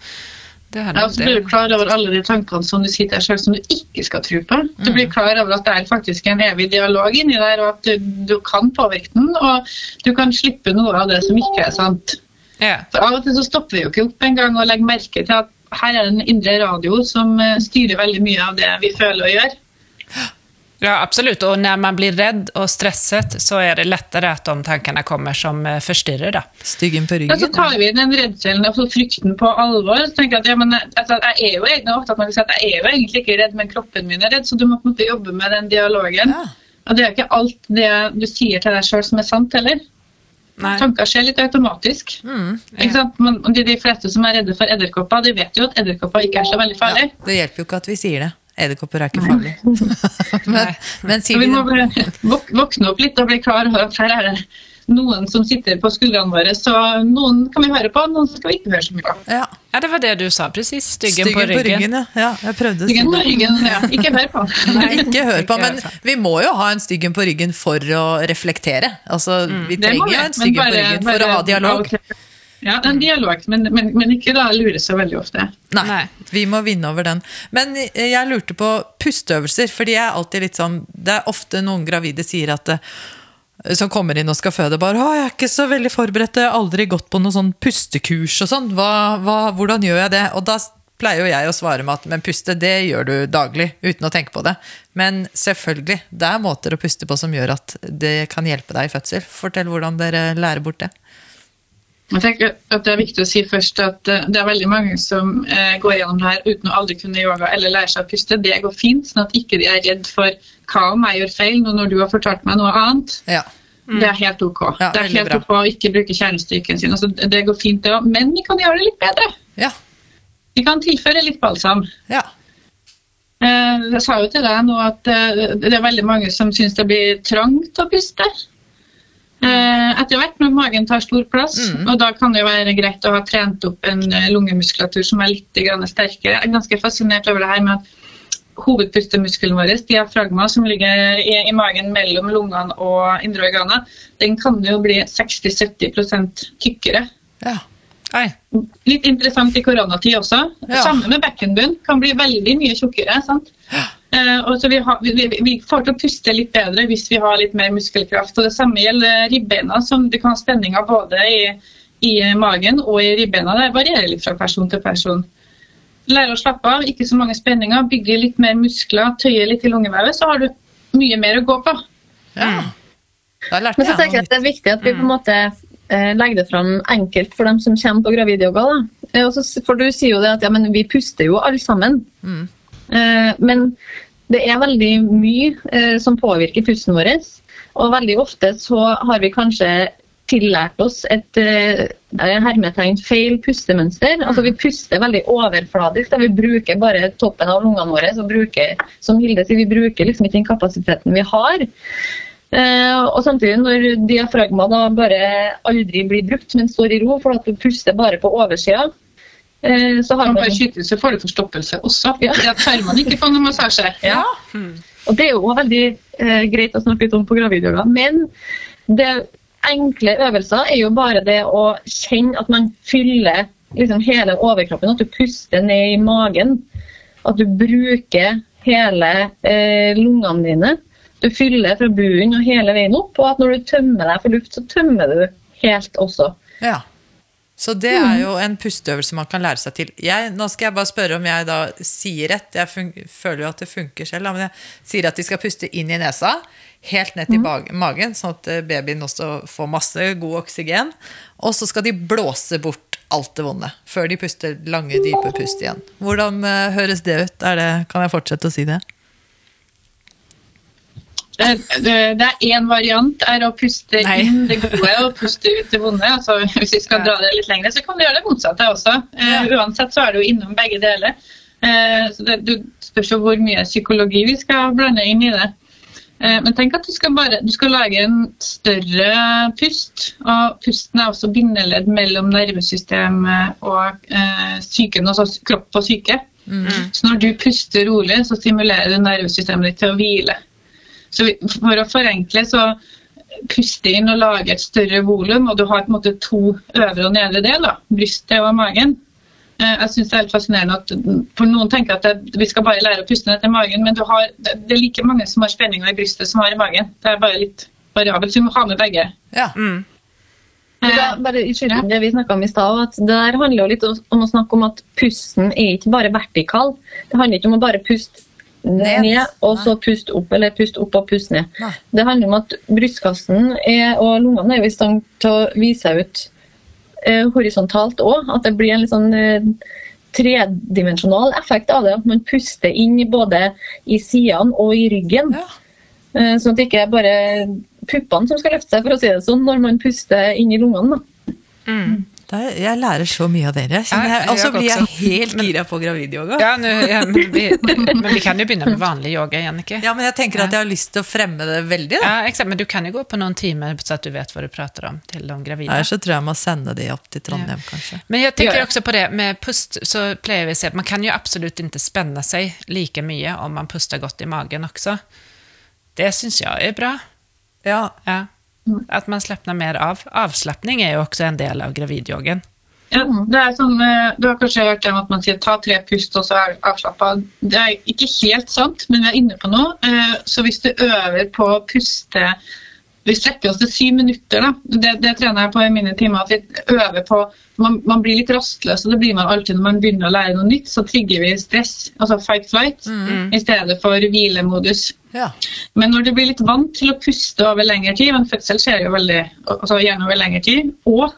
B: det har
D: Ja, og så blir du klar over alle de tankene som du deg selv som du ikke skal tro på. Du blir klar over at det er faktisk en evig dialog inni der, og at du, du kan påvirke den, og du kan slippe noe av det som ikke er sant.
B: Ja.
D: For Av og til så stopper vi jo ikke opp en gang og legger merke til at her er det en indre radio som eh, styrer veldig mye av det vi føler og gjør.
B: ja, absolutt. Og når man blir redd og stresset, så er det lettere at de tankene kommer som forstyrrer. Da.
A: Styggen på ryggen.
D: Ja, så tar vi den redselen og så frykten på alvor. Så tenker jeg at ja, men, altså, jeg er jo egentlig ofte at man kan si at jeg er jo egentlig ikke redd, men kroppen min er redd, så du må på en måte jobbe med den dialogen.
A: Ja.
D: Og det er ikke alt det du sier til deg sjøl som er sant heller.
B: Nej.
D: Tanker skjer litt automatisk.
A: Mm.
D: Sant? Men de, de fleste som er redde for edderkopper, de vet jo at edderkopper ikke er så veldig
A: Ja, det hjelper jo ikke at vi sier det. Edderkopper er ikke farlig. <laughs> men,
B: Nei.
A: men
D: Så
A: sier
D: vi må bare våkne opp litt og bli klar over at her er det noen som sitter på skuldrene våre. Så noen kan vi høre på, noen skal vi ikke høre så mye på.
A: ja,
B: Ja, det var det du sa presis. Styggen,
A: Styggen
B: på ryggen.
A: ja. ja. Jeg prøvde å si
D: Ryggen, ryggen, ja. Ikke hør på. <laughs>
A: Nei, Ikke hør på, men vi må jo ha en styggen på ryggen for å reflektere. Altså, Vi trenger jo en
D: styggen
A: styggen på ryggen for
D: bare
A: å ha dialog.
D: og. Ja, en dialog, men, men, men ikke da lure så veldig ofte.
A: Nei,
B: Nei.
A: vi må vinne over den. Men eh, jeg lurte på pusteøvelser, fordi jeg er alltid litt sånn Det er ofte noen gravide sier at eh, som kommer inn og skal føde, bare 'Å, jeg er ikke så veldig forberedt, jeg har aldri gått på noe sånn pustekurs og sånn. Hva, hva, hvordan gjør jeg det?' Og da pleier jo jeg å svare med at 'men puste, det gjør du daglig', uten å tenke på det. Men selvfølgelig, det er måter å puste på som gjør at det kan hjelpe deg i fødsel. Fortell hvordan dere lærer bort det.
D: Jeg tenker at Det er viktig å si først at eh, det er veldig mange som eh, går gjennom det her uten å aldri kunne yoga eller lære seg å puste. Det går fint, sånn at ikke de er redd for hva om jeg gjør feil nå når du har fortalt meg noe annet.
A: Ja.
D: Det er helt ok.
A: Ja,
D: det er helt
A: bra.
D: ok å ikke bruke kjernestyrken sin. Altså, det går fint, det òg. Men vi kan gjøre det litt bedre.
A: Ja.
D: Vi kan tilføre litt balsam.
A: ja.
D: Eh, Jeg sa jo til deg nå at det er veldig mange som syns det blir trangt å puste. Eh, Etter hvert når magen tar stor plass, og da kan det jo være greit å ha trent opp en eh, lungemuskulatur som er litt sterkere. Jeg er ganske fascinert over det her med at hovedpustemuskelen vår, diafragma, som ligger i, i magen mellom lungene og indre organer, den kan jo bli 60-70% tykkere.
A: ja.
B: Hei.
D: Litt interessant i koronatid også.
A: Ja.
D: Samme med bekkenbunn. Kan bli veldig mye tjukkere. sant? Eh, og så vi, har, vi, vi- får til å puste litt bedre hvis vi har litt mer muskelkraft. Og Det samme gjelder ribbeina. som Du kan ha spenninger både i, i magen og i ribbeina. Det varierer litt fra person til person. Lære å slappe av, ikke så mange spenninger, bygge litt mer muskler, tøye litt i lungevevet, så har du mye mer å gå på.
A: ja. Da lærte
C: Men så tenker jeg at det er viktig at vi på en måte eh, legger det fram enkelt for dem som kommer på gravidyoga. da. Eh, For du sier jo det at ja, men vi puster jo alle sammen. Eh, men det er veldig mye eh, som påvirker pusten vår. Og veldig ofte så har vi kanskje tillært oss et eh, hermetegn feil pustemønster. Altså Vi puster veldig overfladisk. Vi bruker bare toppen av lungene våre. Så bruker, som Hilde sier, vi bruker liksom ikke den kapasiteten vi har. Uh, og samtidig, når diafragma da bare aldri blir brukt, men står i ro for at du puster bare på oversida, eh, så har man
D: bare skyte så får du forstoppelse også.
C: Ja.
D: Det at man ikke får noe massasje. <laughs>
A: Ja.
C: Og det er jo veldig eh, greit å snakke litt om på gravidyoga. Men det enkle øvelser er jo bare det å kjenne at man fyller liksom hele overkroppen. At du puster ned i magen. At du bruker hele eh, lungene dine. Du fyller fra bunnen og hele veien opp. Og at når du tømmer deg for luft, så tømmer du helt også.
A: Ja. Så det er jo en pusteøvelse man kan lære seg til. Jeg, nå skal jeg bare spørre om jeg da sier rett. Jeg føler jo at det funker selv, men jeg sier at de skal puste inn i nesa, helt ned til bag- magen, sånn at eh, babyen også får masse god oksygen. Og så skal de blåse bort alt det vonde, før de puster lange, dype pust igjen. Hvordan eh, høres det ut? Er det, kan jeg fortsette å si det?
D: Det, det, er én variant er å puste
B: Nei.
D: inn det gode og puste ut det vonde. Altså, hvis vi skal dra det litt lenger, så kan du gjøre det motsatte også. Eh, uansett så er det jo innom begge deler. Uh, så det du spørs jo hvor mye psykologi vi skal blande inn i det. Eh, men tenk at du skal, bare, du skal lage en større pust. Og pusten er også bindeledd mellom nervesystemet og eh, psyken, altså kropp og syke. Så når du puster rolig, så stimulerer du nervesystemet ditt til å hvile. Så vi, for å forenkle, så puste inn og lage et større volum, og du har på en måte to øvre og nedre del, da, brystet og magen. Eh, Jeg synes det er helt fascinerende at for Noen tenker at det, vi skal bare lære å puste ned til magen, men du har, det er like mange som har spenninger i brystet som har i magen. Det er bare litt variabelt, så vi må ha med begge.
A: Ja.
B: Mm.
C: Da, bare i skylden, det vi snakket om i stad, at det der handler jo litt om, om å snakke om at pusten er ikke bare vertikal. Det handler ikke om å bare puste
A: Ned.
C: ned, og så pust opp, eller pust opp og pust ned.
A: Nei.
C: Det handler om at brystkassen er, og lungene er i stand til å vise seg ut eh, horisontalt òg. At det blir en litt sånn eh, tredimensjonal effekt av det. At man puster inn både i sidene og i ryggen.
A: Ja.
C: Eh, sånn at det ikke er bare puppene som skal løfte seg, for å si det sånn, når man puster inn i lungene.
B: Mm.
A: Er, jeg lærer så mye av dere.
B: Ja,
A: og så blir jeg helt gira på gravidyoga.
B: Ja, nu, ja, men, vi, men vi kan jo begynne med vanlig yoga, Jannike.
A: Ja, men jeg tenker at jeg har lyst til å fremme det veldig. Da.
B: Ja, exakt, men du kan jo gå på noen timer så at du vet hva du prater om til de gravide.
A: Ellers så tror jeg jeg må sende de opp til Trondheim, kanskje.
B: Men jeg tenker
C: Ja, ja.
B: også på det med pust, så pleier vi å si at man kan jo absolutt ikke spenne seg like mye om man puster godt i magen også. Det syns jeg er bra.
A: Ja,
B: Ja. At man slapper mer av. Avslapning er jo også en del av gravidyogen.
D: Ja, det er sånn, eh, Du har kanskje hørt om at man sier ta tre pust og så er du avslappa. Det er ikke helt sant, men vi er inne på noe. Eh, Så hvis du øver på å puste Vi strekker oss til syv minutter. da. Det, det trener jeg på i mine timer. at vi øver på, man, man blir litt rastløs, og det blir man alltid når man begynner å lære noe nytt. Så trigger vi stress, altså fight-flight, i stedet for hvilemodus.
A: Ja.
D: Men når du blir litt vant til å puste over lengre tid, men fødsel skjer jo veldig, altså gjerne over lengre tid, og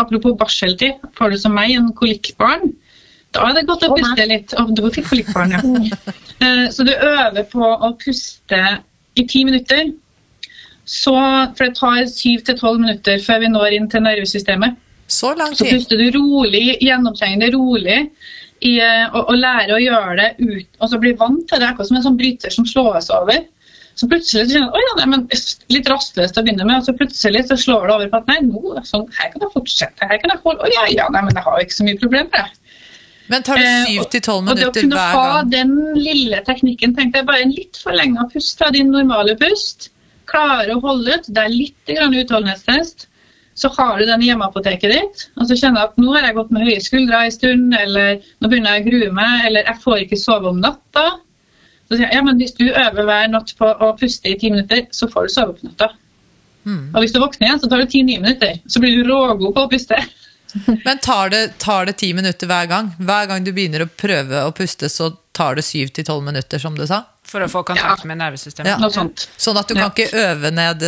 D: apropos barseltid, får du som meg en kolikkbarn, da er det godt å puste litt. Oh, du fikk kolikkbarn, ja. <laughs> Eh, Så du øver på å puste i ti minutter. Så, for det tar syv til tolv minutter før vi når inn til nervesystemet.
A: Så lang
D: Så puster du rolig, gjennomtrengende rolig, i, å, og, lære å gjøre det ut, og så bli vant til det, akkurat som en sånn bryter som slås over. Så plutselig så kjenner ja, nei, litt rastløst å begynne med, og så plutselig så slår det over på at nei, nå, sånn, her kan jeg fortsette, her kan jeg holde, å ja, ja, nei, men jeg har jo ikke så mye problemer. jeg.
A: Men tar det
D: Eh,
A: syv til tolv
D: Og det å kunne ha
A: gang?
D: den lille teknikken, tenkte jeg bare en litt forlenga pust fra din normale pust. Klare å holde ut. Det er litt utholdenhetstest. Så har du den i hjemmeapoteket ditt, og så kjenner du at nå har jeg gått med høye skuldre en stund, eller nå begynner jeg å grue meg, eller jeg får ikke sove om natta. Så sier jeg ja, men hvis du øver hver natt på å puste i ti minutter, så får du sove på natta.
A: Mm.
D: Og hvis du våkner igjen, så tar det ti-ni minutter. Så blir du rågod på å puste. <laughs>
A: Men tar det, tar det ti minutter hver gang? Hver gang du begynner å prøve å puste, så tar det syv til tolv minutter, som du sa?
B: For å få kontakt med nervesystemet.
A: Ja.
D: Noe sånt.
A: Sånn at du
D: Ja.
A: kan ikke øve ned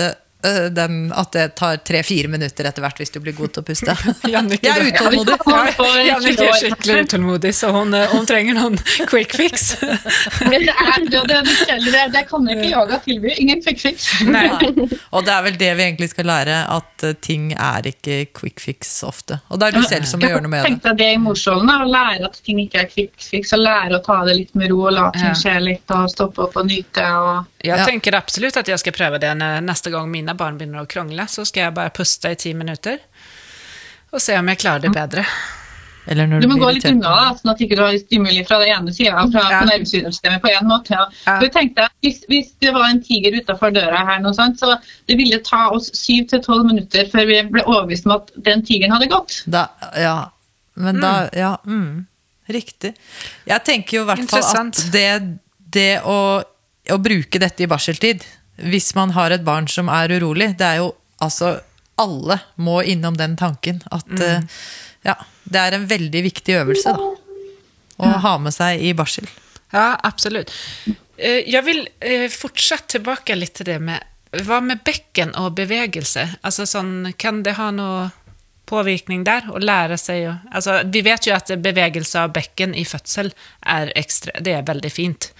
A: den, at det tar tre-fire minutter etter hvert hvis du blir god til å puste. <laughs>
B: Jannicke,
A: Jeg er utålmodig.
D: Ja,
B: Jannicke er skikkelig utålmodig, så hun, eh, hun trenger noen quick fix. <laughs>
D: Men det er det, det, det, det kan ikke yoga tilby. Ingen quick fix.
B: Nei. <laughs>
A: Og det er vel det vi egentlig skal lære, at øh, ting er ikke quick fix ofte. Og det er du selv som må gjøre noe med det.
D: Jeg tenkte det i morsrollen, å lære at ting ikke er quick fix, og lære å ta det litt med ro og la ting skje litt, og stoppe opp og nyte. og...
B: Jeg tenker absolutt at jeg skal prøve det neste gang mine barn begynner å krangle. Så skal jeg bare puste i ti minutter og se om jeg klarer det bedre.
A: Eller når
D: Du
A: du
D: må gå litt
A: irritert.
D: unna, da, sånn at du ikke har stimuli fra den ene sida, fra
B: Ja.
D: nervesystemet på en måte. Ja.
B: Ja.
D: For tenk deg, hvis, hvis det var en tiger utafor døra her, noe sånt, så det ville ta oss syv til tolv minutter før vi ble overbevist om at den tigeren hadde gått.
A: Da, ja, men da Ja, mm, riktig. Jeg tenker jo i hvert fall at det, det å, å bruke dette i barseltid, hvis man har et barn som er urolig, det er jo altså Alle må innom den tanken at eh, ja, det er en veldig viktig øvelse, da. Å ha med seg i barsel.
B: Ja, absolutt. Jeg vil fortsette tilbake fortsatt til det med, Hva med bekken og bevegelse? Altså sånn kan det ha noe påvirkning der? Å lære seg å altså, vi vet jo at bevegelse av bekken i fødsel er ekstra det er veldig fint.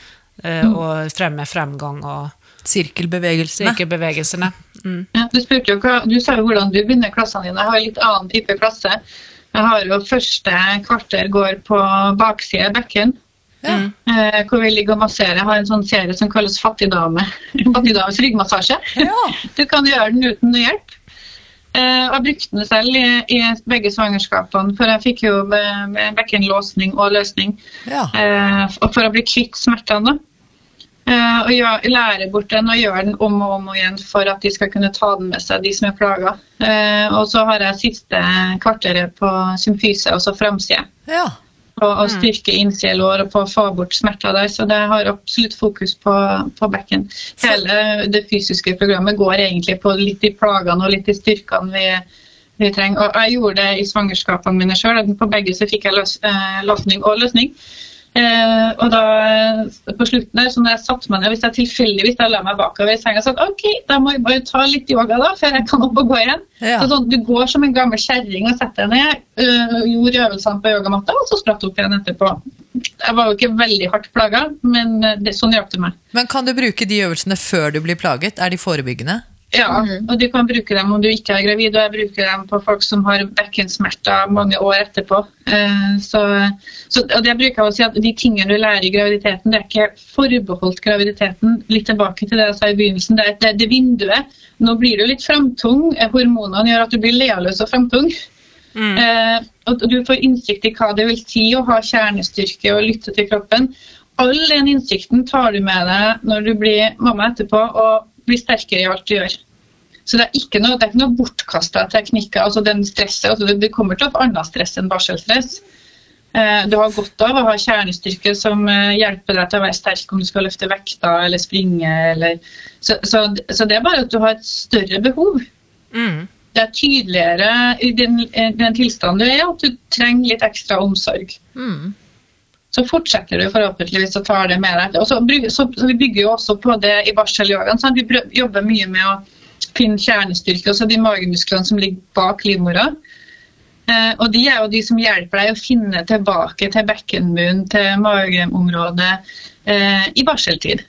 B: Eh, Och främja fremgang och
A: Sirkelbevegelsene.
B: Sirkelbevegelsene. Mm.
D: Ja, du, spurte jo hva, du sa jo hvordan du begynner klassene dine. Jeg har en litt annen type klasse. Jeg har jo Første kvarter går på bakside bekken,
A: Ja.
D: eh, hvor vi ligger og masserer. Jeg har en sånn serie som kalles Fattigdame. <laughs> Fattigdames ryggmassasje.
A: Ja. <laughs>
D: Du kan gjøre den uten noe hjelp. Eh, jeg brukte den selv i, i begge svangerskapene, for jeg fikk jo be- be- bekkenlåsning og løsning.
A: Ja.
D: Eh, for å bli kvitt smertene. da. Eh, og gjør, lære bort den og gjøre den om og om igjen for at de skal kunne ta den med seg, de som er plaga. Uh, og så har jeg siste kvarteret på symfyse, altså framside.
A: ja.
D: På å styrke innsidelår og på å få bort smerter der. Så det har absolutt fokus på, på bekken. Hele det fysiske programmet går egentlig på litt de plagene og litt de styrkene vi, vi trenger. Og jeg gjorde det i svangerskapene mine sjøl. På begge så fikk jeg løs, eh, løsning og løsning. Eh, og da eh, på slutten der, så når jeg satte meg ned, hvis jeg tilfeldigvis la meg bakover i senga sa ok, da må jeg bare ta litt yoga da, før jeg kan opp og gå igjen.
A: Ja.
D: Så sånn, du går som en gammel kjerring og setter deg ned, øh, gjorde øvelsene på yogamatta, og så spratt opp igjen etterpå. Jeg var jo ikke veldig hardt plaga, men øh, det, sånn hjalp det meg.
A: Men kan du bruke de øvelsene før du blir plaget? Er de forebyggende?
D: Ja, og du kan bruke dem om du ikke er gravid, og jeg bruker dem på folk som har bekkensmerter mange år etterpå. Eh, Så, så, og det bruker jeg å si at De tingene du lærer i graviditeten, det er ikke forbeholdt graviditeten. Litt tilbake til det jeg sa i begynnelsen, det er det, det vinduet. Nå blir du litt framtung. Hormonene gjør at du blir lealøs og framtung. Eh, og du får innsikt i hva det vil si å ha kjernestyrke og lytte til kroppen. All den innsikten tar du med deg når du blir mamma etterpå og blir sterkere i alt du gjør. Så det er ikke noe, det er ikke noe bortkasta teknikker. altså den stresset, altså det, kommer til å få annet stress enn barselstress. Eh, du har godt av å ha kjernestyrke som eh, hjelper deg til å være sterk om du skal løfte vekter eller springe. Eller, så, så, så det er bare at du har et større behov
B: Mm.
D: det er tydeligere i den, den tilstanden du er, at du trenger litt ekstra omsorg.
A: Mm.
D: Så fortsetter du forhåpentligvis å ta det med deg. Og så, så, Vi bygger jo også på det i barselyogaen. sant? Vi jobber mye med å finne kjernestyrke, altså de magemusklene som ligger bak livmora. Eh, og de er jo de som hjelper deg å finne tilbake til bekkenbunnen, til mageområdet, eh, i barseltid.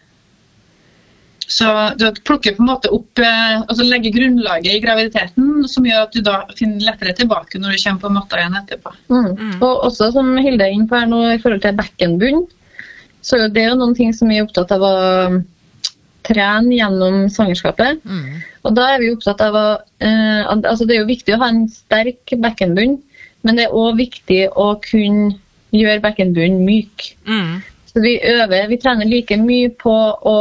D: Så du plukker på en måte opp eh, altså legger grunnlaget i graviditeten, som gjør at du da finner lettere tilbake når du kommer på matta igjen etterpå.
C: Mm. Og også som Hilde er inne på her nå i forhold til bekkenbunn, så er jo det jo noen ting som vi er opptatt av å trene gjennom svangerskapet.
A: Mm.
C: Og da er vi opptatt av å eh, altså Det er jo viktig å ha en sterk bekkenbunn, men det er òg viktig å kunne gjøre bekkenbunnen myk.
B: Mm.
C: Så vi øver, vi trener like mye på å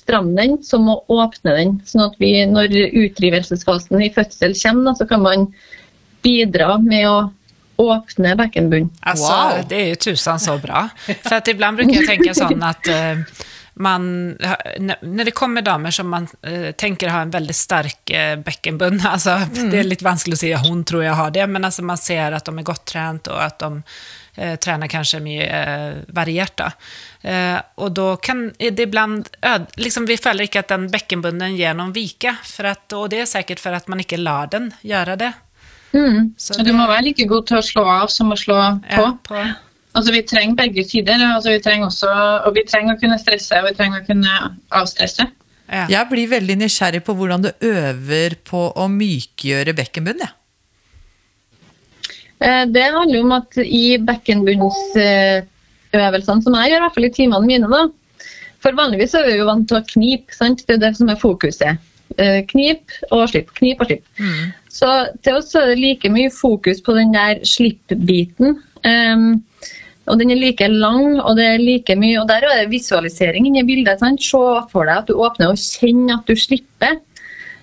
C: stramme den som å åpne den. Sånn at vi, når utdrivelsesfasen i fødsel kommer, da, så kan man bidra med å åpne bekkenbunnen.
B: Altså,
A: Wow.
B: det er jo tusen så bra. For at iblant ibland jeg å tenke sånn at uh, man, når det kommer damer som man eh, tenker har en veldig sterk eh, <laughs> altså, mm. det er litt vanskelig å si at hun tror jeg har det, men altså, man ser at de er godt trent, og at de eh, tränar kanske mer eh, varierat. Då. Eh, och då kan det ibland, liksom vi följer inte att den bekkenbunden ger noen vika, för att, och det är säkert för att man inte lar den göra det.
C: Mm.
B: Så
D: det, du må være like god til å slå av som å slå på.
B: ja, på
D: Altså, vi trenger begge sider. Altså, vi trenger også, og vi trenger å kunne stresse og vi trenger å kunne avstresse.
B: ja.
A: Jeg blir veldig nysgjerrig på hvordan du øver på å mykgjøre bekkenbunnen. Ja.
C: Eh, Det handler om at i bekkenbunnsøvelsene, som jeg gjør, i hvert fall i timene mine, da, for vanligvis er vi jo vant til å knipe, sant? det er det som er fokuset. Eh, Knip og slipp, knip og slipp. Så til oss er det like mye fokus på den der slipp-biten. Um, og den er like lang, og det er like mye Og der er det visualisering inni bildet. Sant? Se for deg at du åpner og kjenner at du slipper.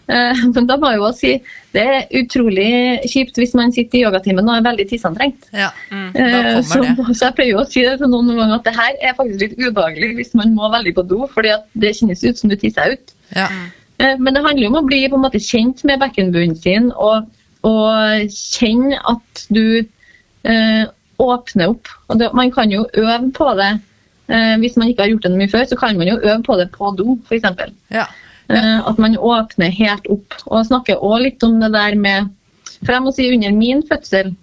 C: Eh, <laughs> men da må jeg jo si det er utrolig kjipt hvis man sitter i yogatimen og er veldig tisseantrengt.
A: Ja,
C: mm,
A: da
C: så, <laughs> så jeg pleier jo å si det til noen ganger at det her er faktisk litt ubehagelig hvis man må veldig på do, fordi at det kjennes ut som du tisser ut.
A: Ja.
C: Eh, Men det handler jo om å bli på en måte kjent med bekkenbunnen sin, og, og kjenne at du eh, åpner opp. Og det, man kan jo øve på det. Eh, hvis man ikke har gjort det mye før, så kan man jo øve på det på do, f.eks.
A: Ja.
C: Eh, at man åpner helt opp. Og jeg snakker òg litt om det der med For jeg må si, under min fødsel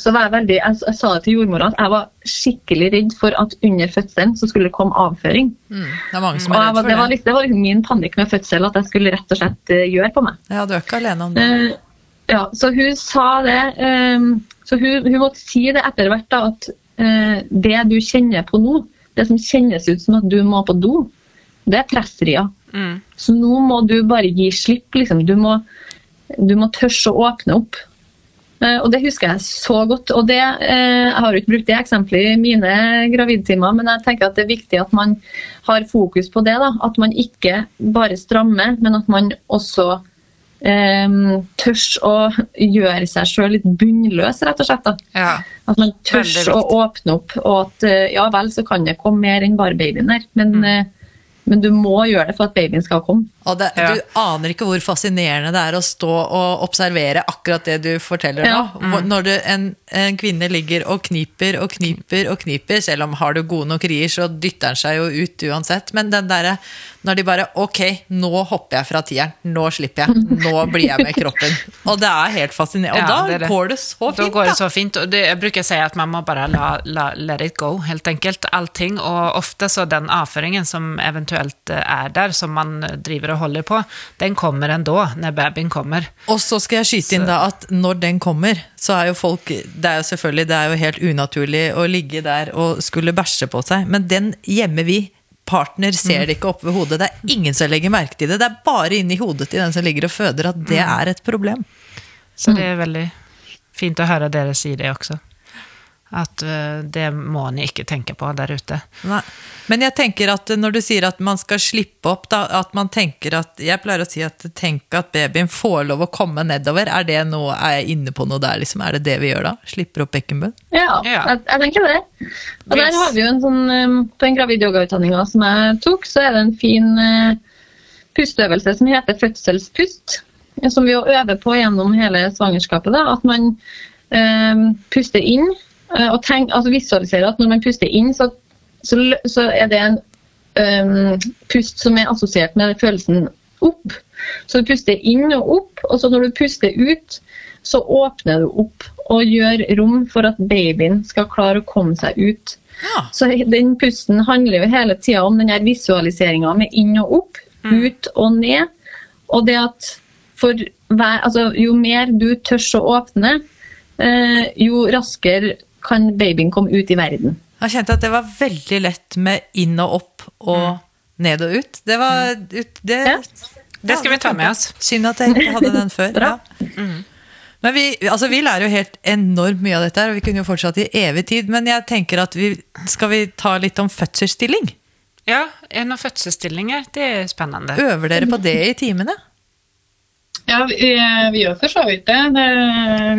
C: så var jeg veldig Jeg, jeg sa det til jordmora at jeg var skikkelig redd for at under fødselen så skulle det komme avføring.
A: Mm. Det er mange som er redd
C: var- det, var
A: for det.
C: var liksom min panikk med fødsel, at jeg skulle rett og slett eh, gjøre på meg.
A: Ja, du er ikke alene om det.
C: Eh, ja, så hun sa det Så hun, hun måtte si det etter hvert, da, at det du kjenner på nå, det som kjennes ut som at du må på do, det er pressria.
B: Mm.
C: Så nå må du bare gi slipp, liksom. Du må du må tørre å åpne opp. Eh, og det husker jeg så godt. Og det, eh, jeg har jo ikke brukt det eksempelet i mine gravidtimer, men jeg tenker at det er viktig at man har fokus på det. da, At man ikke bare strammer, men at man også um, tørs å gjøre seg sjøl litt bunnløs, rett og slett.
B: Ja.
C: At man tørs å åpne opp, og at eh, ja vel, så kan det komme mer enn bare babyen der, men, mm. Men du må gjøre det for at babyen skal komme.
A: Og det, ja. Du aner ikke hvor fascinerende det er å stå og observere akkurat det du forteller ja. nå. Mm. Når du, en, en, kvinne ligger og kniper og kniper og kniper, selv om har du gode nok rier, så dytter han seg jo ut uansett. Men den derre når de bare Ok, nå hopper jeg fra tieren. Nå slipper jeg. <laughs> Nå blir jeg med kroppen. Og det er helt fascinerende. Og ja, da det det. går det så fint.
B: Da går det så fint. Og det, jeg bruker å si at man må bare la, la, let it go, helt enkelt. Allting. Og ofte så den avføringen som eventuelt er der, som man driver og holder på, den kommer ändå når babyen kommer.
A: Og så skal jeg skyte inn da at når den kommer, så er jo folk Det er jo selvfølgelig det er jo helt unaturlig å ligge der og skulle bæsje på seg, men den gjemmer vi. Partner ser det ikke opp ved hodet. Det er ingen som legger merke til det. Det er bare inni hodet til den som ligger og føder, at det mm. er et problem.
B: Så det er veldig fint å høre dere si det også. At uh, det må ni ikke tenke på der ute.
A: Nei. Men jeg tenker at når du sier at man skal slippe opp, da, at man tenker at Jeg pleier å si at tenk at babyen får lov å komme nedover. Er det noe, er jeg inne på noe der, liksom? Er det det vi gjør da? Slipper opp bekkenbunn?
C: Ja, ja. Jeg, jeg, tenker det. Og der har vi jo en sånn um, På den gravid yoga-utdanninga som jeg tok, så er det en fin uh, pusteøvelse som heter fødselspust. Som vi jo øver på gjennom hele svangerskapet. Da, at man um, puster inn Eh, og tenk, altså visualisere at når man puster inn, så, så, så er det en um, pust som er assosiert med følelsen opp. Så du puster inn og opp, og så når du puster ut, så åpner du opp og gjør rom for at babyen skal klare å komme seg ut. Ja. Så den pusten handler jo hele tida om den visualiseringa med inn og opp, mm. ut og ned. Og det at for hver, altså, jo mer du tør å åpne, eh, jo raskere kan babyen komme ut i verden.
A: Jeg kjente at det var veldig lett med inn og opp og mm. ned og ut. Det var mm. ut, det, ja.
B: det, skal vi ta med oss.
A: Synd at jeg ikke hadde den før. <laughs> ja. Mm. Men vi, altså vi, lærer jo helt enormt mye av dette, og vi kunne jo fortsatt i evig tid. Men jeg tenker at vi, skal vi ta litt om fødselsstilling?
B: Ja, en av fødselsstillinger. Det er spennende.
A: Øver dere på det i timene?
D: Ja, vi, vi gjør for så vidt det. det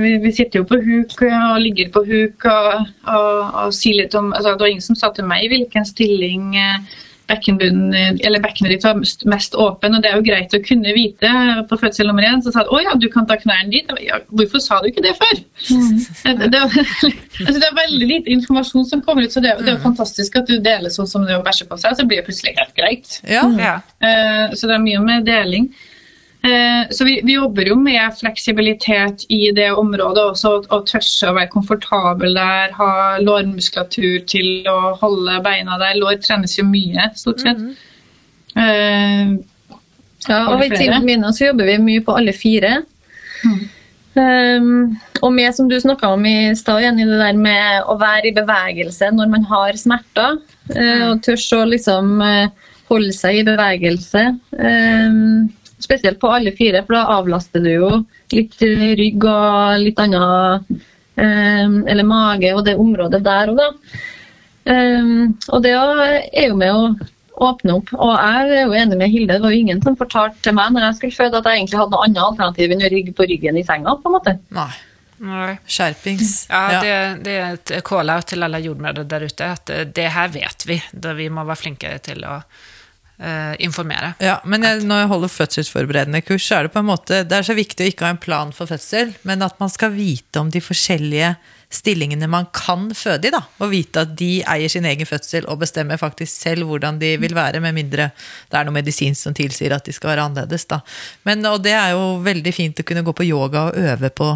D: vi, vi, sitter jo på huk og ligger på huk og, og, og sier litt om altså, Det var ingen som sa til meg hvilken stilling eh, bekkenet ditt var mest, mest, åpen, og det er jo greit å kunne vite på fødsel nummer én. Så sa de å ja, du kan ta knærne dit. Ja, hvorfor sa du ikke det før? Mm. Det, det, altså, det, er veldig lite informasjon som kommer ut, så det, det er jo mm. fantastisk at du deler sånn som det å bæsje på seg, så blir det plutselig helt greit.
A: Ja.
D: Uh, så det er mye med deling. Eh, så vi, vi, jobber jo med fleksibilitet i det området også, og tørre å være komfortabel der, ha lårmuskulatur til å holde beina der. Lår trenes jo mye, stort sett. Mm -hmm.
C: ja, og i teamet mine så jobber vi mye på alle fire. Mm. Um, og med, som du snakka om i stad, Jenny, det der med å være i bevegelse når man har smerter. Uh, og tørre å liksom uh, holde seg i bevegelse. Um, Spesielt på alle fire, for da avlaster du jo litt rygg og litt annet um, Eller mage og det området der òg, da. Um, og det er jo med å åpne opp. Og jeg er jo enig med Hilde, det var jo ingen som fortalte til meg når jeg skulle føde at jeg egentlig hadde noe annet alternativ enn å rygge på ryggen i senga. på en måte.
A: Nei. Nei. Skjerpings.
B: Ja, ja. Det, det, er et call-out til alle jordmødre der ute. At det her vet vi. Da vi må være flinkere til å uh, informere.
A: Ja, men jeg, når jeg holder fødselsforberedende kurs, så er det på en måte Det er så viktig å ikke ha en plan for fødsel, men at man skal vite om de forskjellige stillingene man kan føde i. da, Og vite at de eier sin egen fødsel og bestemmer faktisk selv hvordan de vil være, med mindre det er noe medisinsk som tilsier at de skal være annerledes. da. Men, og det er jo veldig fint å kunne gå på yoga og øve på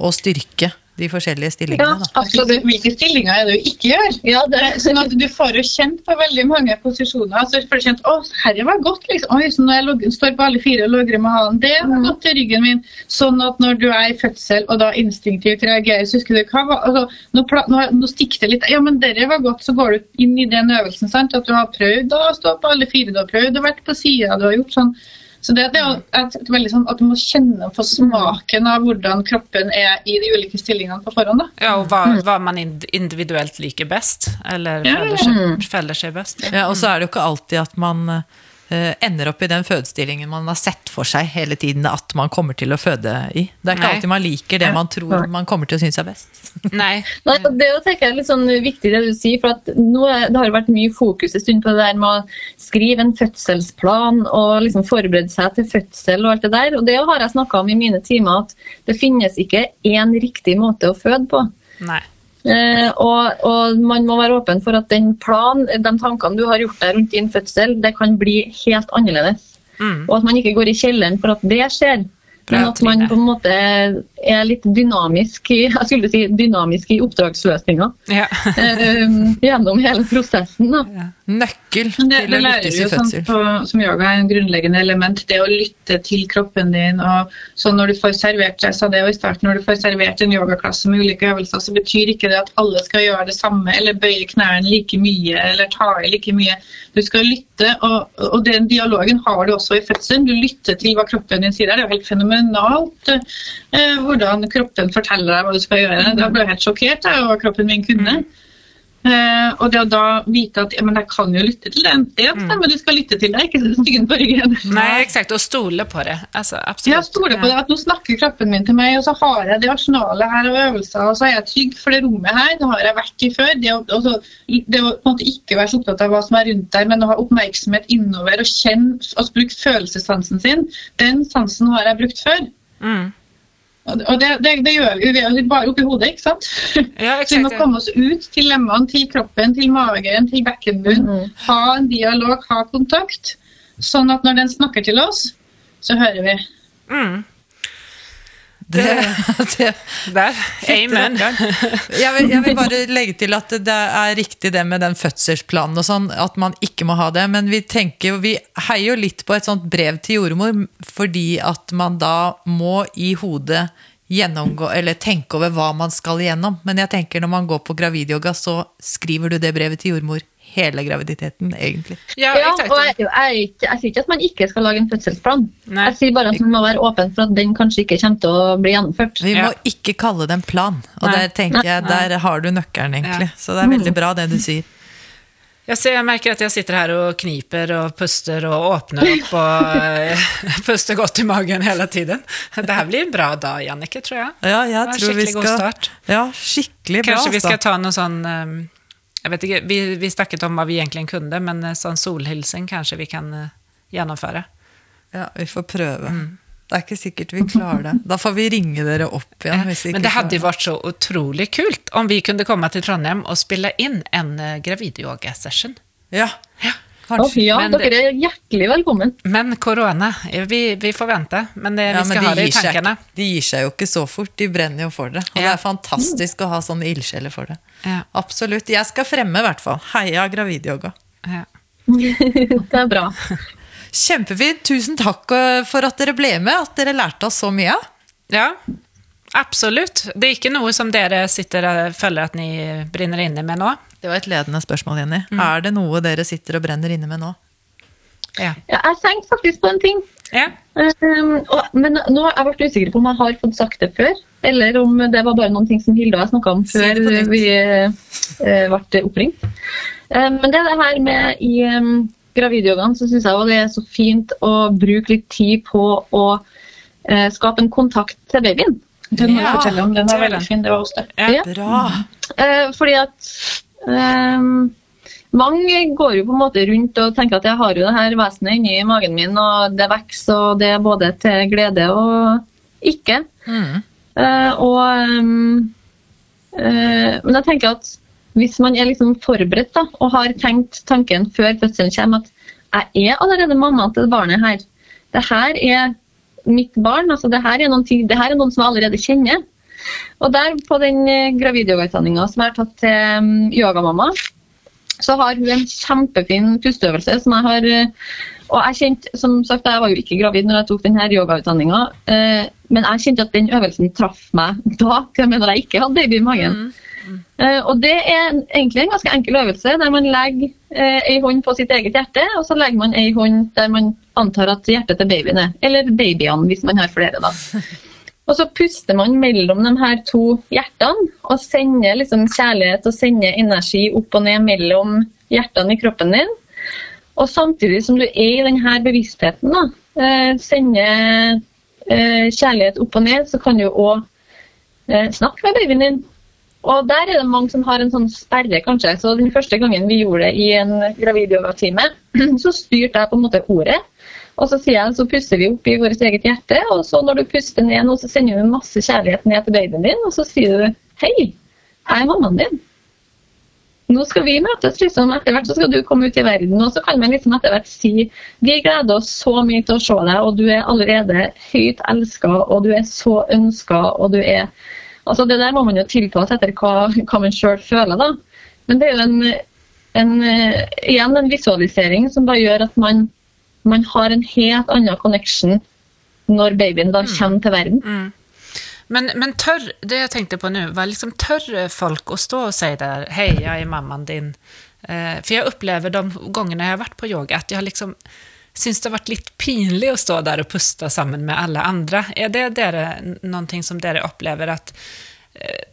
A: å styrke de forskjellige stillingene.
D: Ja, absolutt. Hvilke stillinger er det du ikke gjør? Ja, det, sånn at Du får jo kjent på veldig mange posisjoner. så får du kjent, å, herre var godt, liksom. Oi, så når jeg står på alle fire og logrer med halen, det var godt til ryggen min. Sånn at når du er i fødsel og da instinktivt reagerer, så husker du hva var, altså, nå, nå, nå stikker det litt. Ja, men dere var godt, så går du inn i den øvelsen. sant, At du har prøvd å stå på alle fire, du har prøvd å vært på sida, du har gjort sånn. Så det, det er jo et, et veldig sånn at du må kjenne på smaken av hvordan kroppen er i de ulike stillingene på forhånd. da.
B: Ja, og hva, hva man individuelt liker best, eller
D: Ja,
B: seg, sig, fäller sig bäst.
A: Ja, og så er det jo ikke alltid at man eh, ender opp i den fødestillingen man har sett for seg hele tiden at man kommer til å føde i. Det er ikke
B: Nei.
A: alltid man liker det man tror man kommer til å synes er best. <laughs>
C: Nei. Nei, Det er jo, tenker jeg, litt sånn viktig det du sier, for at nå er, det har jo vært mye fokus en stund på det der med å skrive en fødselsplan og liksom forberede seg til fødsel og alt det der. Og det har jeg snakka om i mine timer, at det finnes ikke én riktig måte å føde på.
B: nej.
C: Eh, og, og man må være åpen for at den planen, de tankene du har gjort deg rundt din fødsel, det kan bli helt annerledes.
B: Mm.
C: Og at man ikke går i kjelleren for at det skjer. Men at man på en måte er litt dynamisk i, jeg skulle si dynamisk i oppdragsløsninga.
B: Ja. <laughs>
C: eh, gjennom hele prosessen. Da.
A: Nøkkel
D: det,
A: til
D: det
A: å
D: lærer
A: lykkes i
D: jo sånn
A: fødsel.
D: på, som yoga er en grunnleggende element. Det å lytte til kroppen din. og så Når du får servert jeg sa det jo i starten, når du får servert en yogaklasse med ulike øvelser, så betyr ikke det at alle skal gjøre det samme eller bøye knærne like mye eller ta i like mye. Du skal lytte, og, og den dialogen har du også i fødselen. Du lytter til hva kroppen din sier. Det er jo helt fenomenalt eh, hvordan kroppen forteller deg hva du skal gjøre. Da ble jeg helt sjokkert over hva kroppen min kunne. Eh, og det å da vite at ja, men jeg kan jo lytte til den. Det stemmer, du skal lytte til deg, ikke styggen på ryggen. <laughs>
B: Nei, eksakt, og stole på det. Altså, absolutt.
D: Ja, stole på det at nå snakker kroppen min til meg, og så har jeg det arsenalet her og øvelser, og så er jeg trygg for det rommet her. Det har jeg vært i før. Det å, altså, det å på en måte ikke være så opptatt av hva som er rundt der, men å ha oppmerksomhet innover og kjenne, altså bruke følelsessansen sin, den sansen har jeg brukt før.
B: Mm.
D: Og det, det, det gjør vi vi er bare oppi hodet, ikke sant?
B: Ja,
D: Så vi må komme oss ut til lemmene, til kroppen, til magen, til bekkenbunnen.
C: Mm.
D: Ha en dialog, ha kontakt. Sånn at når den snakker til oss, så hører vi.
B: Mm.
A: Det, det, <laughs>
B: Der. Amen. <laughs>
A: jeg, vil, jeg vil bare legge til at det er riktig det med den fødselsplanen og sånn, at man ikke må ha det. Men vi tenker vi heier jo litt på et sånt brev til jordmor, fordi at man da må i hodet gjennomgå, eller tenke over hva man skal igjennom. Men jeg tenker når man går på gravidyoga, så skriver du det brevet til jordmor hele graviditeten, egentlig.
B: Ja,
C: Ja, og jeg, jeg, jeg sier ikke at man ikke skal lage en fødselsplan.
B: Nei.
C: Jeg sier bare at man må være åpen for at den kanskje ikke kommer til å bli gjennomført.
A: Vi
B: Ja.
A: må ikke kalle det en plan, og
B: Nei.
A: der tenker jeg, der har du nøkkelen, egentlig. Så det er veldig bra det du sier.
B: Jeg, ser, jeg, merker at jeg sitter her og kniper og puster og åpner opp och eh, <laughs> puster godt i magen hele tiden. Det her blir en bra dag, Jannike, tror jeg.
A: Ja, jeg
B: Ja,
A: tror vi
B: skikkelig god start.
A: Ja, skikkelig bra.
B: Kanskje vi ska
A: altså.
B: ta noe sånn eh, jag vet inte, vi, vi snakket om hva vi egentlig kunde, men en sån solhilsen kanskje vi kan gjennomføre.
A: Ja, vi får prøve.
B: Mm.
A: Det er ikke sikkert vi klarer det. Da får vi ringe dere opp igjen.
B: Men det hadde
A: jo
B: vært så utrolig kult om vi kunne komme til Trondheim og spille inn en gravidyogasession. gravidyoga-session.
A: Ja,
B: Ja.
A: Kanskje.
C: ja,
B: Men
C: dere er hjertelig velkommen.
B: Men corona, eh, vi, vi får vente. men det,
A: Ja,
B: vi skal
A: men
B: ha det i
A: tankene. seg, de gir seg jo ikke så fort. De brenner jo for det. Og det er fantastisk å ha sånne ildsjeler for det.
B: Ja.
A: Absolutt. Jeg skal fremme, i hvert fall. Heia gravidyoga.
B: Ja. <laughs>
C: Det er bra.
A: Kjempefint. Tusen takk for at dere ble med, at dere lærte oss så mye.
B: Ja, absolutt. Det er ikke noe som dere sitter og føler at ni brenner inne med nå.
A: Det var et ledende spørsmål, Jenny.
B: Mm.
A: Er det noe dere sitter og brenner inne med nå?
B: Ja.
C: Ja, jeg tenkte faktisk på en ting.
B: ja.
C: Um, og, men nå har jeg vært usikker på om jeg har fått sagt det før, eller om det var bare noen ting som Hilde og jeg snakka om før vi uh, ble oppringt. Um, men det er det her med i um, gravidyogaen, så syns jeg det er så fint å bruke litt tid på å uh, skape en kontakt til babyen.
D: Den må jeg
B: Ja,
D: fortelle om. Den er veldig fin. Det var hos det.
B: Ja.
A: Bra.
C: Eh, fordi at ehm, mange går jo på en måte rundt og tenker at jeg har jo det her vesenet inni magen min, og det vokser, og det er både til glede og ikke.
A: Mm.
C: Eh, og eh, Men jeg tenker at hvis man er liksom forberedt da, og har tenkt tanken før fødselen kommer at jeg er allerede mamma til barnet her. Det her er mitt barn. altså Det her er ting, det her er noen som jeg allerede kjenner. Og der på den eh, gravidyogautdanninga som jeg har tatt til um, yogamamma, så har hun en kjempefin pusteøvelse som jeg har eh, Og jeg kjente, som sagt, jeg var jo ikke gravid når jeg tok denne yogautdanninga, eh, men jeg kjente at den øvelsen traff meg da, til og med når jeg ikke hadde baby i magen. Mm. og det er egentlig en ganske enkel øvelse der man legger ei hånd på sitt eget hjerte, og så legger man ei hånd der man antar at hjertet til babyen er. Eller babyene, hvis man har flere, da. <laughs> Og så puster man mellom de her to hjertene og sender liksom kjærlighet og sender energi opp og ned mellom hjertene i kroppen din. Og samtidig som du er i denne bevisstheten, da, eh, sender eh, kjærlighet opp og ned, så kan du òg eh, snakke med babyen din. Og der er det mange som har en sånn sperre, kanskje. Så den første gangen vi gjorde det i en gravidyogatime, <clears throat> så styrte jeg på en måte ordet. Og så sier jeg, så puster vi opp i vårt eget hjerte, og så når du puster ned nå, så sender du masse kjærlighet ned til babyen din, og så sier du hei, jeg er mammaen din. Nå skal vi møtes, liksom. Etter hvert så skal du komme ut i verden. Og så kan man liksom etter hvert si vi gleder oss så mye til å se deg, og du er allerede høyt elska, og du er så ønska, og du er Altså Det der må man jo tilpasse etter hva, hva man sjøl føler, da. Men det er jo en, en, igjen en visualisering som bare gjør at man man har en helt annen connection når babyen da mm. kommer til verden. Mm.
B: Men, men tør, det jeg tenkte på nå, var liksom tør folk å stå og si der 'Hei, jeg er mammaen din'? Eh, for jeg opplever de gangene jeg har vært på yoga, at jeg liksom syns det har vært litt pinlig å stå der og puste sammen med alle andre. Er det dere, noe som dere opplever at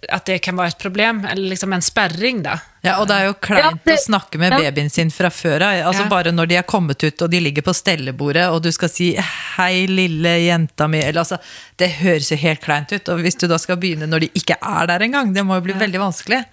B: at det kan være et problem, eller liksom en sperring, da.
A: Ja, og det er jo kleint ja, det, å snakke med ja. babyen sin fra før av. Altså ja. Bare når de er kommet ut og de ligger på stellebordet, og du skal si 'hei, lille jenta mi', eller altså Det høres jo helt kleint ut. Og hvis du da skal begynne når de ikke er der engang, det må jo bli veldig vanskelig.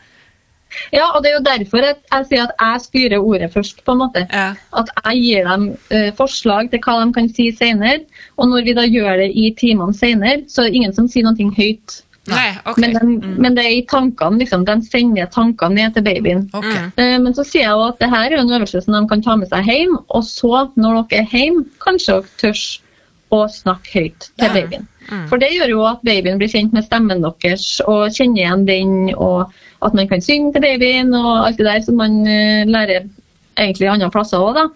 C: Ja, og det er jo derfor jeg, jeg sier at jeg styrer ordet først, på en måte. At jeg gir dem uh, forslag til hva de kan si senere. Og når vi da gjør det i timene senere, så er det ingen som sier noe høyt
B: Nei, okay.
C: men, den, mm. men, det er i tankene, liksom, den sender tankene ned til babyen.
A: Okay.
C: Uh, men så sier jeg jo at det her er en øvelse som de kan ta med seg hjem, og så, når dere er hjemme, kanskje dere tør å snakke høyt til ja. babyen. Mm. For det gjør jo at babyen blir kjent med stemmen deres og kjenner igjen den, og at man kan synge til babyen og alt det der som man uh, lærer egentlig andre plasser òg, da.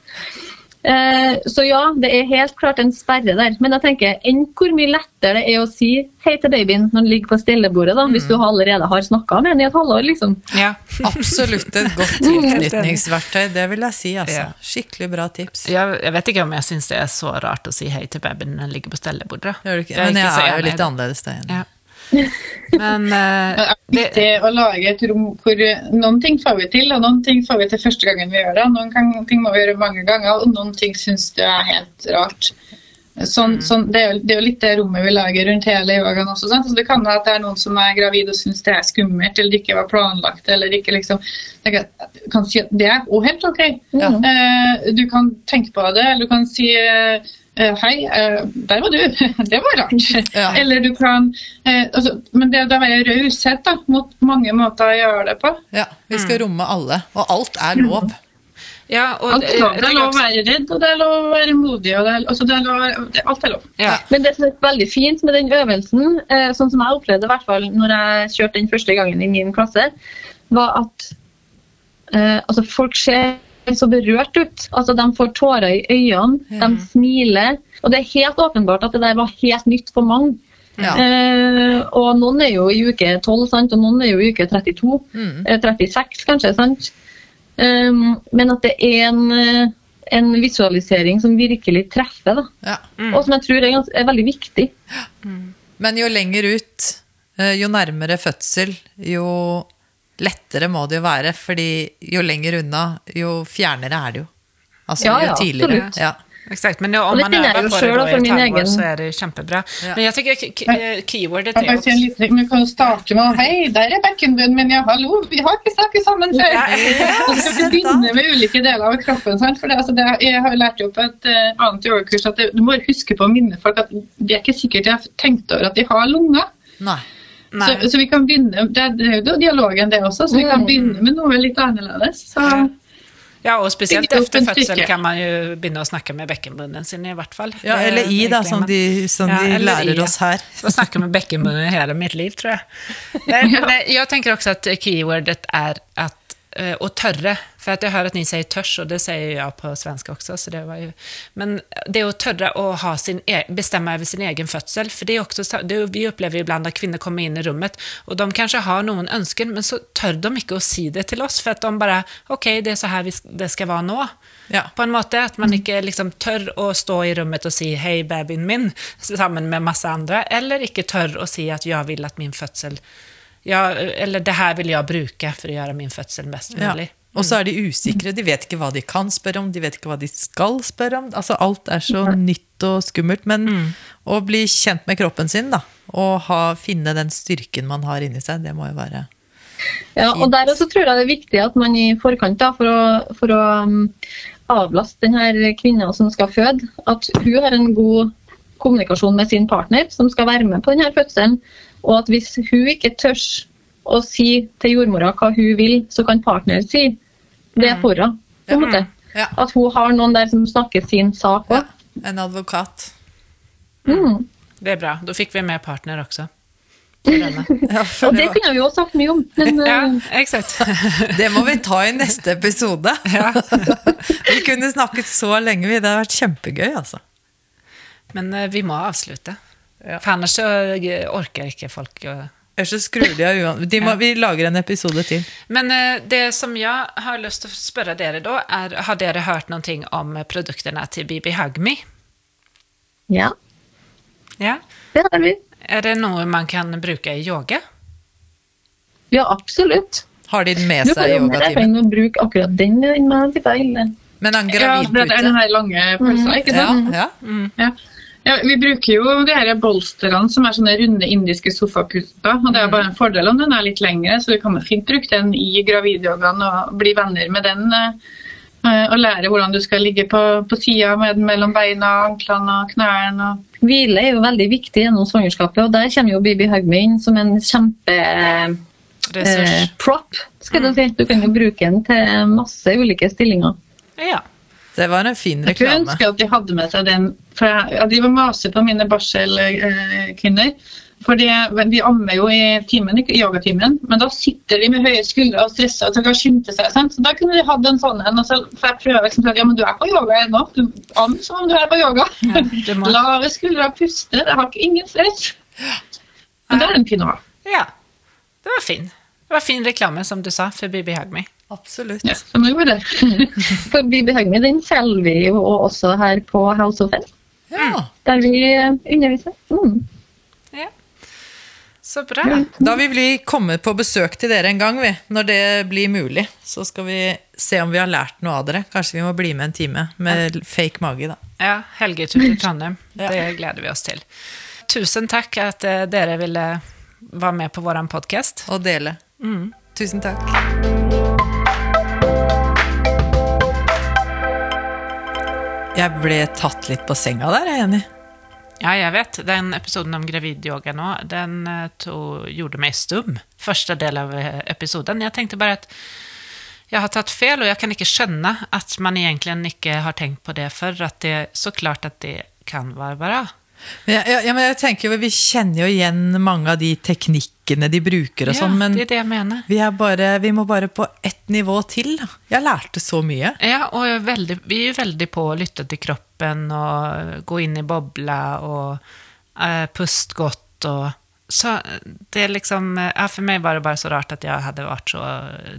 C: Eh, så ja, det er helt klart en sperre der. Men jeg tenker enn hvor mye lettere det er å si hei til babyen når den ligger på stillebordet, da, mm. hvis du allerede har snakka med den i et halvår. liksom.
A: Ja, Absolutt et godt <laughs> tilknytningsverktøy, det vil jeg si. altså. Skikkelig bra tips.
B: Jeg, jeg vet ikke om jeg syns det er så rart å si hei til babyen når den ligger på stellebordet.
A: Men jeg er jo litt annerledes der. Ja.
D: Men uh, det er å lage et rom hvor noen ting får vi til, og noen ting får vi til første gangen vi gjør det. Noen ting må vi gjøre mange ganger, og noen ting syns du er helt rart. Sånn, mm. sånn, det, er jo, det, er jo, litt det rommet vi lager rundt hele yogaen også. Sant? Så det kan være at det er noen som er gravid og syns det er skummelt, eller det ikke var planlagt. eller ikke liksom, kan si at Det er òg helt ok. Ja. Uh, du kan tenke på det, eller du kan si uh, hei, eh, der var du. <laughs> Det var rart. Ja. Eller du kan eh, altså, Men det å være raushet mot mange måter å gjøre det på.
A: Ja, vi skal mm. romme alle. Og alt er lov.
B: Ja, og,
D: alt er lov. Det er lov å være redd, og det er lov å være modig. og det er, altså, det er lov, det, Alt er lov.
C: Ja. Men det som er veldig fint med den øvelsen, sånn som jeg opplevde i hvert fall når jeg kjørte den første gangen i min klasse, var at uh, altså, folk ser så berørt ut. Altså, De får tårer i øynene, ja. de smiler. Og det er helt åpenbart at det der var helt nytt for mange. Ja. Eh, og noen er jo i uke 12, sant? og noen er jo i uke 32. Mm. Eh, 36, kanskje. sant? Um, men at det er en, eh, en, visualisering som virkelig treffer, da. Ja. Mm. og som jeg tror er, er veldig viktig.
A: Mm. Men jo lenger ut, eh, jo nærmere fødsel, jo lettere må det jo være, fordi jo lenger unna, jo fjernere er det jo. Altså ja, jo tidligere. Absolutt. Ja.
B: Exakt, men om man øver på det då i et halvår, så er det kjempebra. Ja. Men jeg tenker keywordet
D: til oss Vi kan starte med Hei, der er bekkenbunnen min, ja, hallo, vi har ikke snakket sammen før! Ja. <laughs> så skal vi begynne med ulike deler av kroppen. Sant? For det, altså, det, jeg har lært opp et uh, annet yogakurs at det, du må huske på å minne folk at det er ikke sikkert de har tenkt over at de har lunger.
A: Nei.
D: Så, så, vi kan begynne, Det er jo dialogen, det også, så vi kan begynne med noe litt annerledes. Så.
B: Ja, og spesielt etter fødsel kan man jo begynne å snakke med bekkenbunnen sin, i hvert fall.
A: Ja, eller i, da, som de, som ja, de lærer i, oss her.
B: Å snakke med bekkenbunnen hele mitt liv, tror jeg. <laughs> Men, men jeg tenker også at keywordet er at eh, tørre. For jeg hör att ni sier 'tørs', og det sier jeg på svensk også. Så det var ju, men det å tørre å ha sin, e- bestemme over sin egen fødsel for det er også, så- det, vi opplever iblant at kvinner kommer inn i rummet og de kanskje har noen ønsker, men så tør de ikke å si det til oss. For at de bare OK, det er så her vi, det skal være nå.
A: Ja.
B: På en måte at man ikke liksom tør å stå i rummet og si 'hei, babyen min' sammen med masse andre, eller ikke tør å si at 'jeg vil at min fødsel' ja, Eller 'det her vil jeg bruke for å gjøre min fødsel best
A: Ja.
B: mulig'.
A: Og så er de usikre. De vet ikke hva de kan spørre om, de vet ikke hva de skal spørre om. Altså, alt er så nytt og skummelt. Men å bli kjent med kroppen sin, da, og ha, finne den styrken man har inni seg, det må jo være
C: Ja, og der også tror jeg det er viktig at man i forkant, da, for å, for å um, avlaste denne kvinna som skal føde, at hun har en god kommunikasjon med sin partner som skal være med på denne fødselen, og at hvis hun ikke tør å si til jordmora hva hun vil, så kan partner si det for henne. på en måte.
A: Ja.
C: At hun har noen der som snakker sin sak
A: ja, en advokat.
C: Mm.
B: Det er bra. Da fikk vi med partner også. <laughs>
A: Ja,
C: Og
A: det,
C: kunne vi jo sagt mye om, men <laughs>
B: Ja,
C: eh,
B: exakt. <laughs>
A: det må vi ta i neste episode.
B: Ja.
A: vi kunne snakket så lenge, vi. Det hadde vært kjempegøy, altså.
B: Men eh, vi må avslutte.
A: Ja.
B: For ellers så eh, orker ikke folk å
A: Ellers så skrur de av uansett.
B: Ja.
A: Vi lager en episode til.
B: Men eh, det som jeg har lyst til å spørre dere da, er har dere hørt noe om eh, produktene til Bibi Hugme?
C: ja,
B: Ja?
C: det har vi.
B: Er det noe man kan bruke i yoga?
C: Ja, absolutt.
A: Har de den med
C: Du får
A: seg i
C: jo med deg
A: yogatimen?
C: å bruke akkurat den. den med tipper feil.
A: Men den han
D: Ja, det er den her lange pølsa, ikke sant?
A: ja.
D: Ja. Ja, vi bruker jo de her bolsterne som er sånne runde indiske sofaputer. og Det er bare en fordel om den er litt lengre, så du kan fint bruke den i gravidyogaen og bli venner med den. eh, Og lære hvordan du skal ligge på, på sida med den mellom beina, anklene og knærne. og
C: Hvile er jo veldig viktig gjennom svangerskapet, og der kommer jo Bibi Hugme inn som en kjempe eh, prop. skal Du si. Du kan jo bruke den til masse ulike stillinger.
B: Ja.
A: Det var en fin reklame.
D: Jeg skulle ønske at de hadde med seg den, for jeg, jeg driver og maser på mine barselkvinner. For de ammer jo i timen, yogatimen, men da sitter de med høye skuldre og stresser og skal skynde seg. Sant? Så da kunne de hatt en sånn en. så- For jeg prøver liksom ja, men du er på yoga ennå. Du ammer som om du er på yoga.
B: Ja, må- <laughs>
D: Lave skuldre, puste. Det har ikke ingen stress. Men det er en fin å ha.
B: ja. Det var fin. Det var fin reklame, som du sa, for Bibi Hugme.
A: Absolutt.
D: Ja, så nå gjorde det. <laughs>
C: For Vi Hugme den selger vi jo også her på House of Fun,
A: Ja.
C: der vi eh, underviser. Mm.
B: Ja. Så bra.
A: Da vil vi komme på besøk til dere en gang, vi. Når det blir mulig. Så skal vi se om vi har lært noe av dere. Kanskje vi må bli med en time med fake mage, da.
B: Ja, helgetur til Trondheim. Det gleder vi oss til. Tusen takk at eh, dere ville være med på vår podkast.
A: Og dele. Tusen takk. Jeg ble tatt litt på senga der, jeg er enig.
B: Ja, jeg vet. Den episoden om gravidyoga nå, den eh, to, gjorde meg stum. Første del av eh, episoden. Jeg tenkte bare at jeg har tatt feil, og jeg kan ikke skjønne at man egentlig ikke har tenkt på det før. At det så klart at det kan være bra.
A: Jeg, ja, men jeg tenker jo, Vi kjenner jo igjen mange av de teknikkene de bruker, og
B: Ja,
A: sånn, men
B: det det
A: vi, bare, vi må bare på ett nivå til. Jeg lærte så mye.
B: Ja, og veldig, vi er veldig på å lytte til kroppen og gå inn i bobla og uh, puste godt og Så det er liksom ja, For meg var det bare så rart at jeg hadde vært så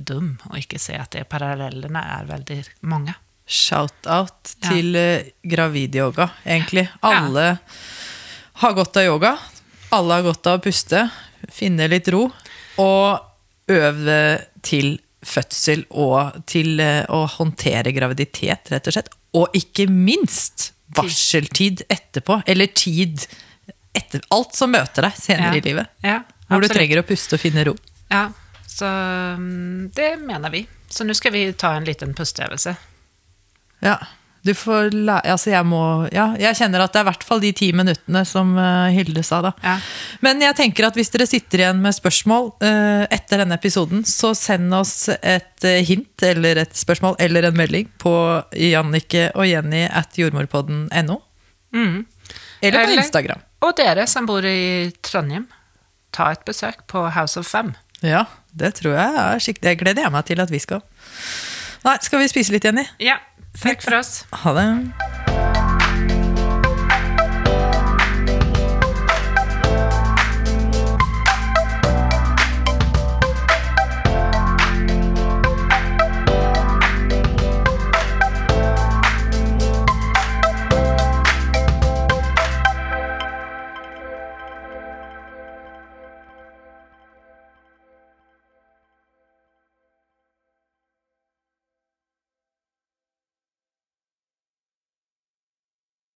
B: dum og ikke se at det parallellene er veldig mange.
A: Shout-out
B: Ja.
A: til uh, gravidyoga, egentlig. Alle har godt av yoga. Alle har godt av å puste, finne litt ro. Og øve til fødsel og til eh, å håndtere graviditet, rett og slett. Og ikke minst varseltid etterpå. Eller tid etter alt som møter deg senere
B: Ja.
A: i livet.
B: Ja,
A: Hvor du trenger å puste og finne ro.
B: Ja, så mm, det mener vi. Så nå skal vi ta en liten pusteøvelse.
A: Ja, du får lære altså jeg må Ja, jeg kjenner at det er i hvert fall de ti minuttene som eh, Hilde sa, da.
B: Ja.
A: Men jeg tenker at hvis dere sitter igjen med spørsmål uh, etter denne episoden, så send oss et eh, hint eller et spørsmål eller en melding på Jannike og Jenny at jordmorpodden.no.
B: Mm.
A: Eller på
B: Eller-
A: Instagram.
B: Og dere som bor i Trondheim, ta et besøk på House of Fem.
A: Ja, det tror jeg er skikkelig Det gleder jeg meg til at vi skal. Nei, skal vi spise litt, Jenny?
B: Ja, takk for oss.
A: Ha det.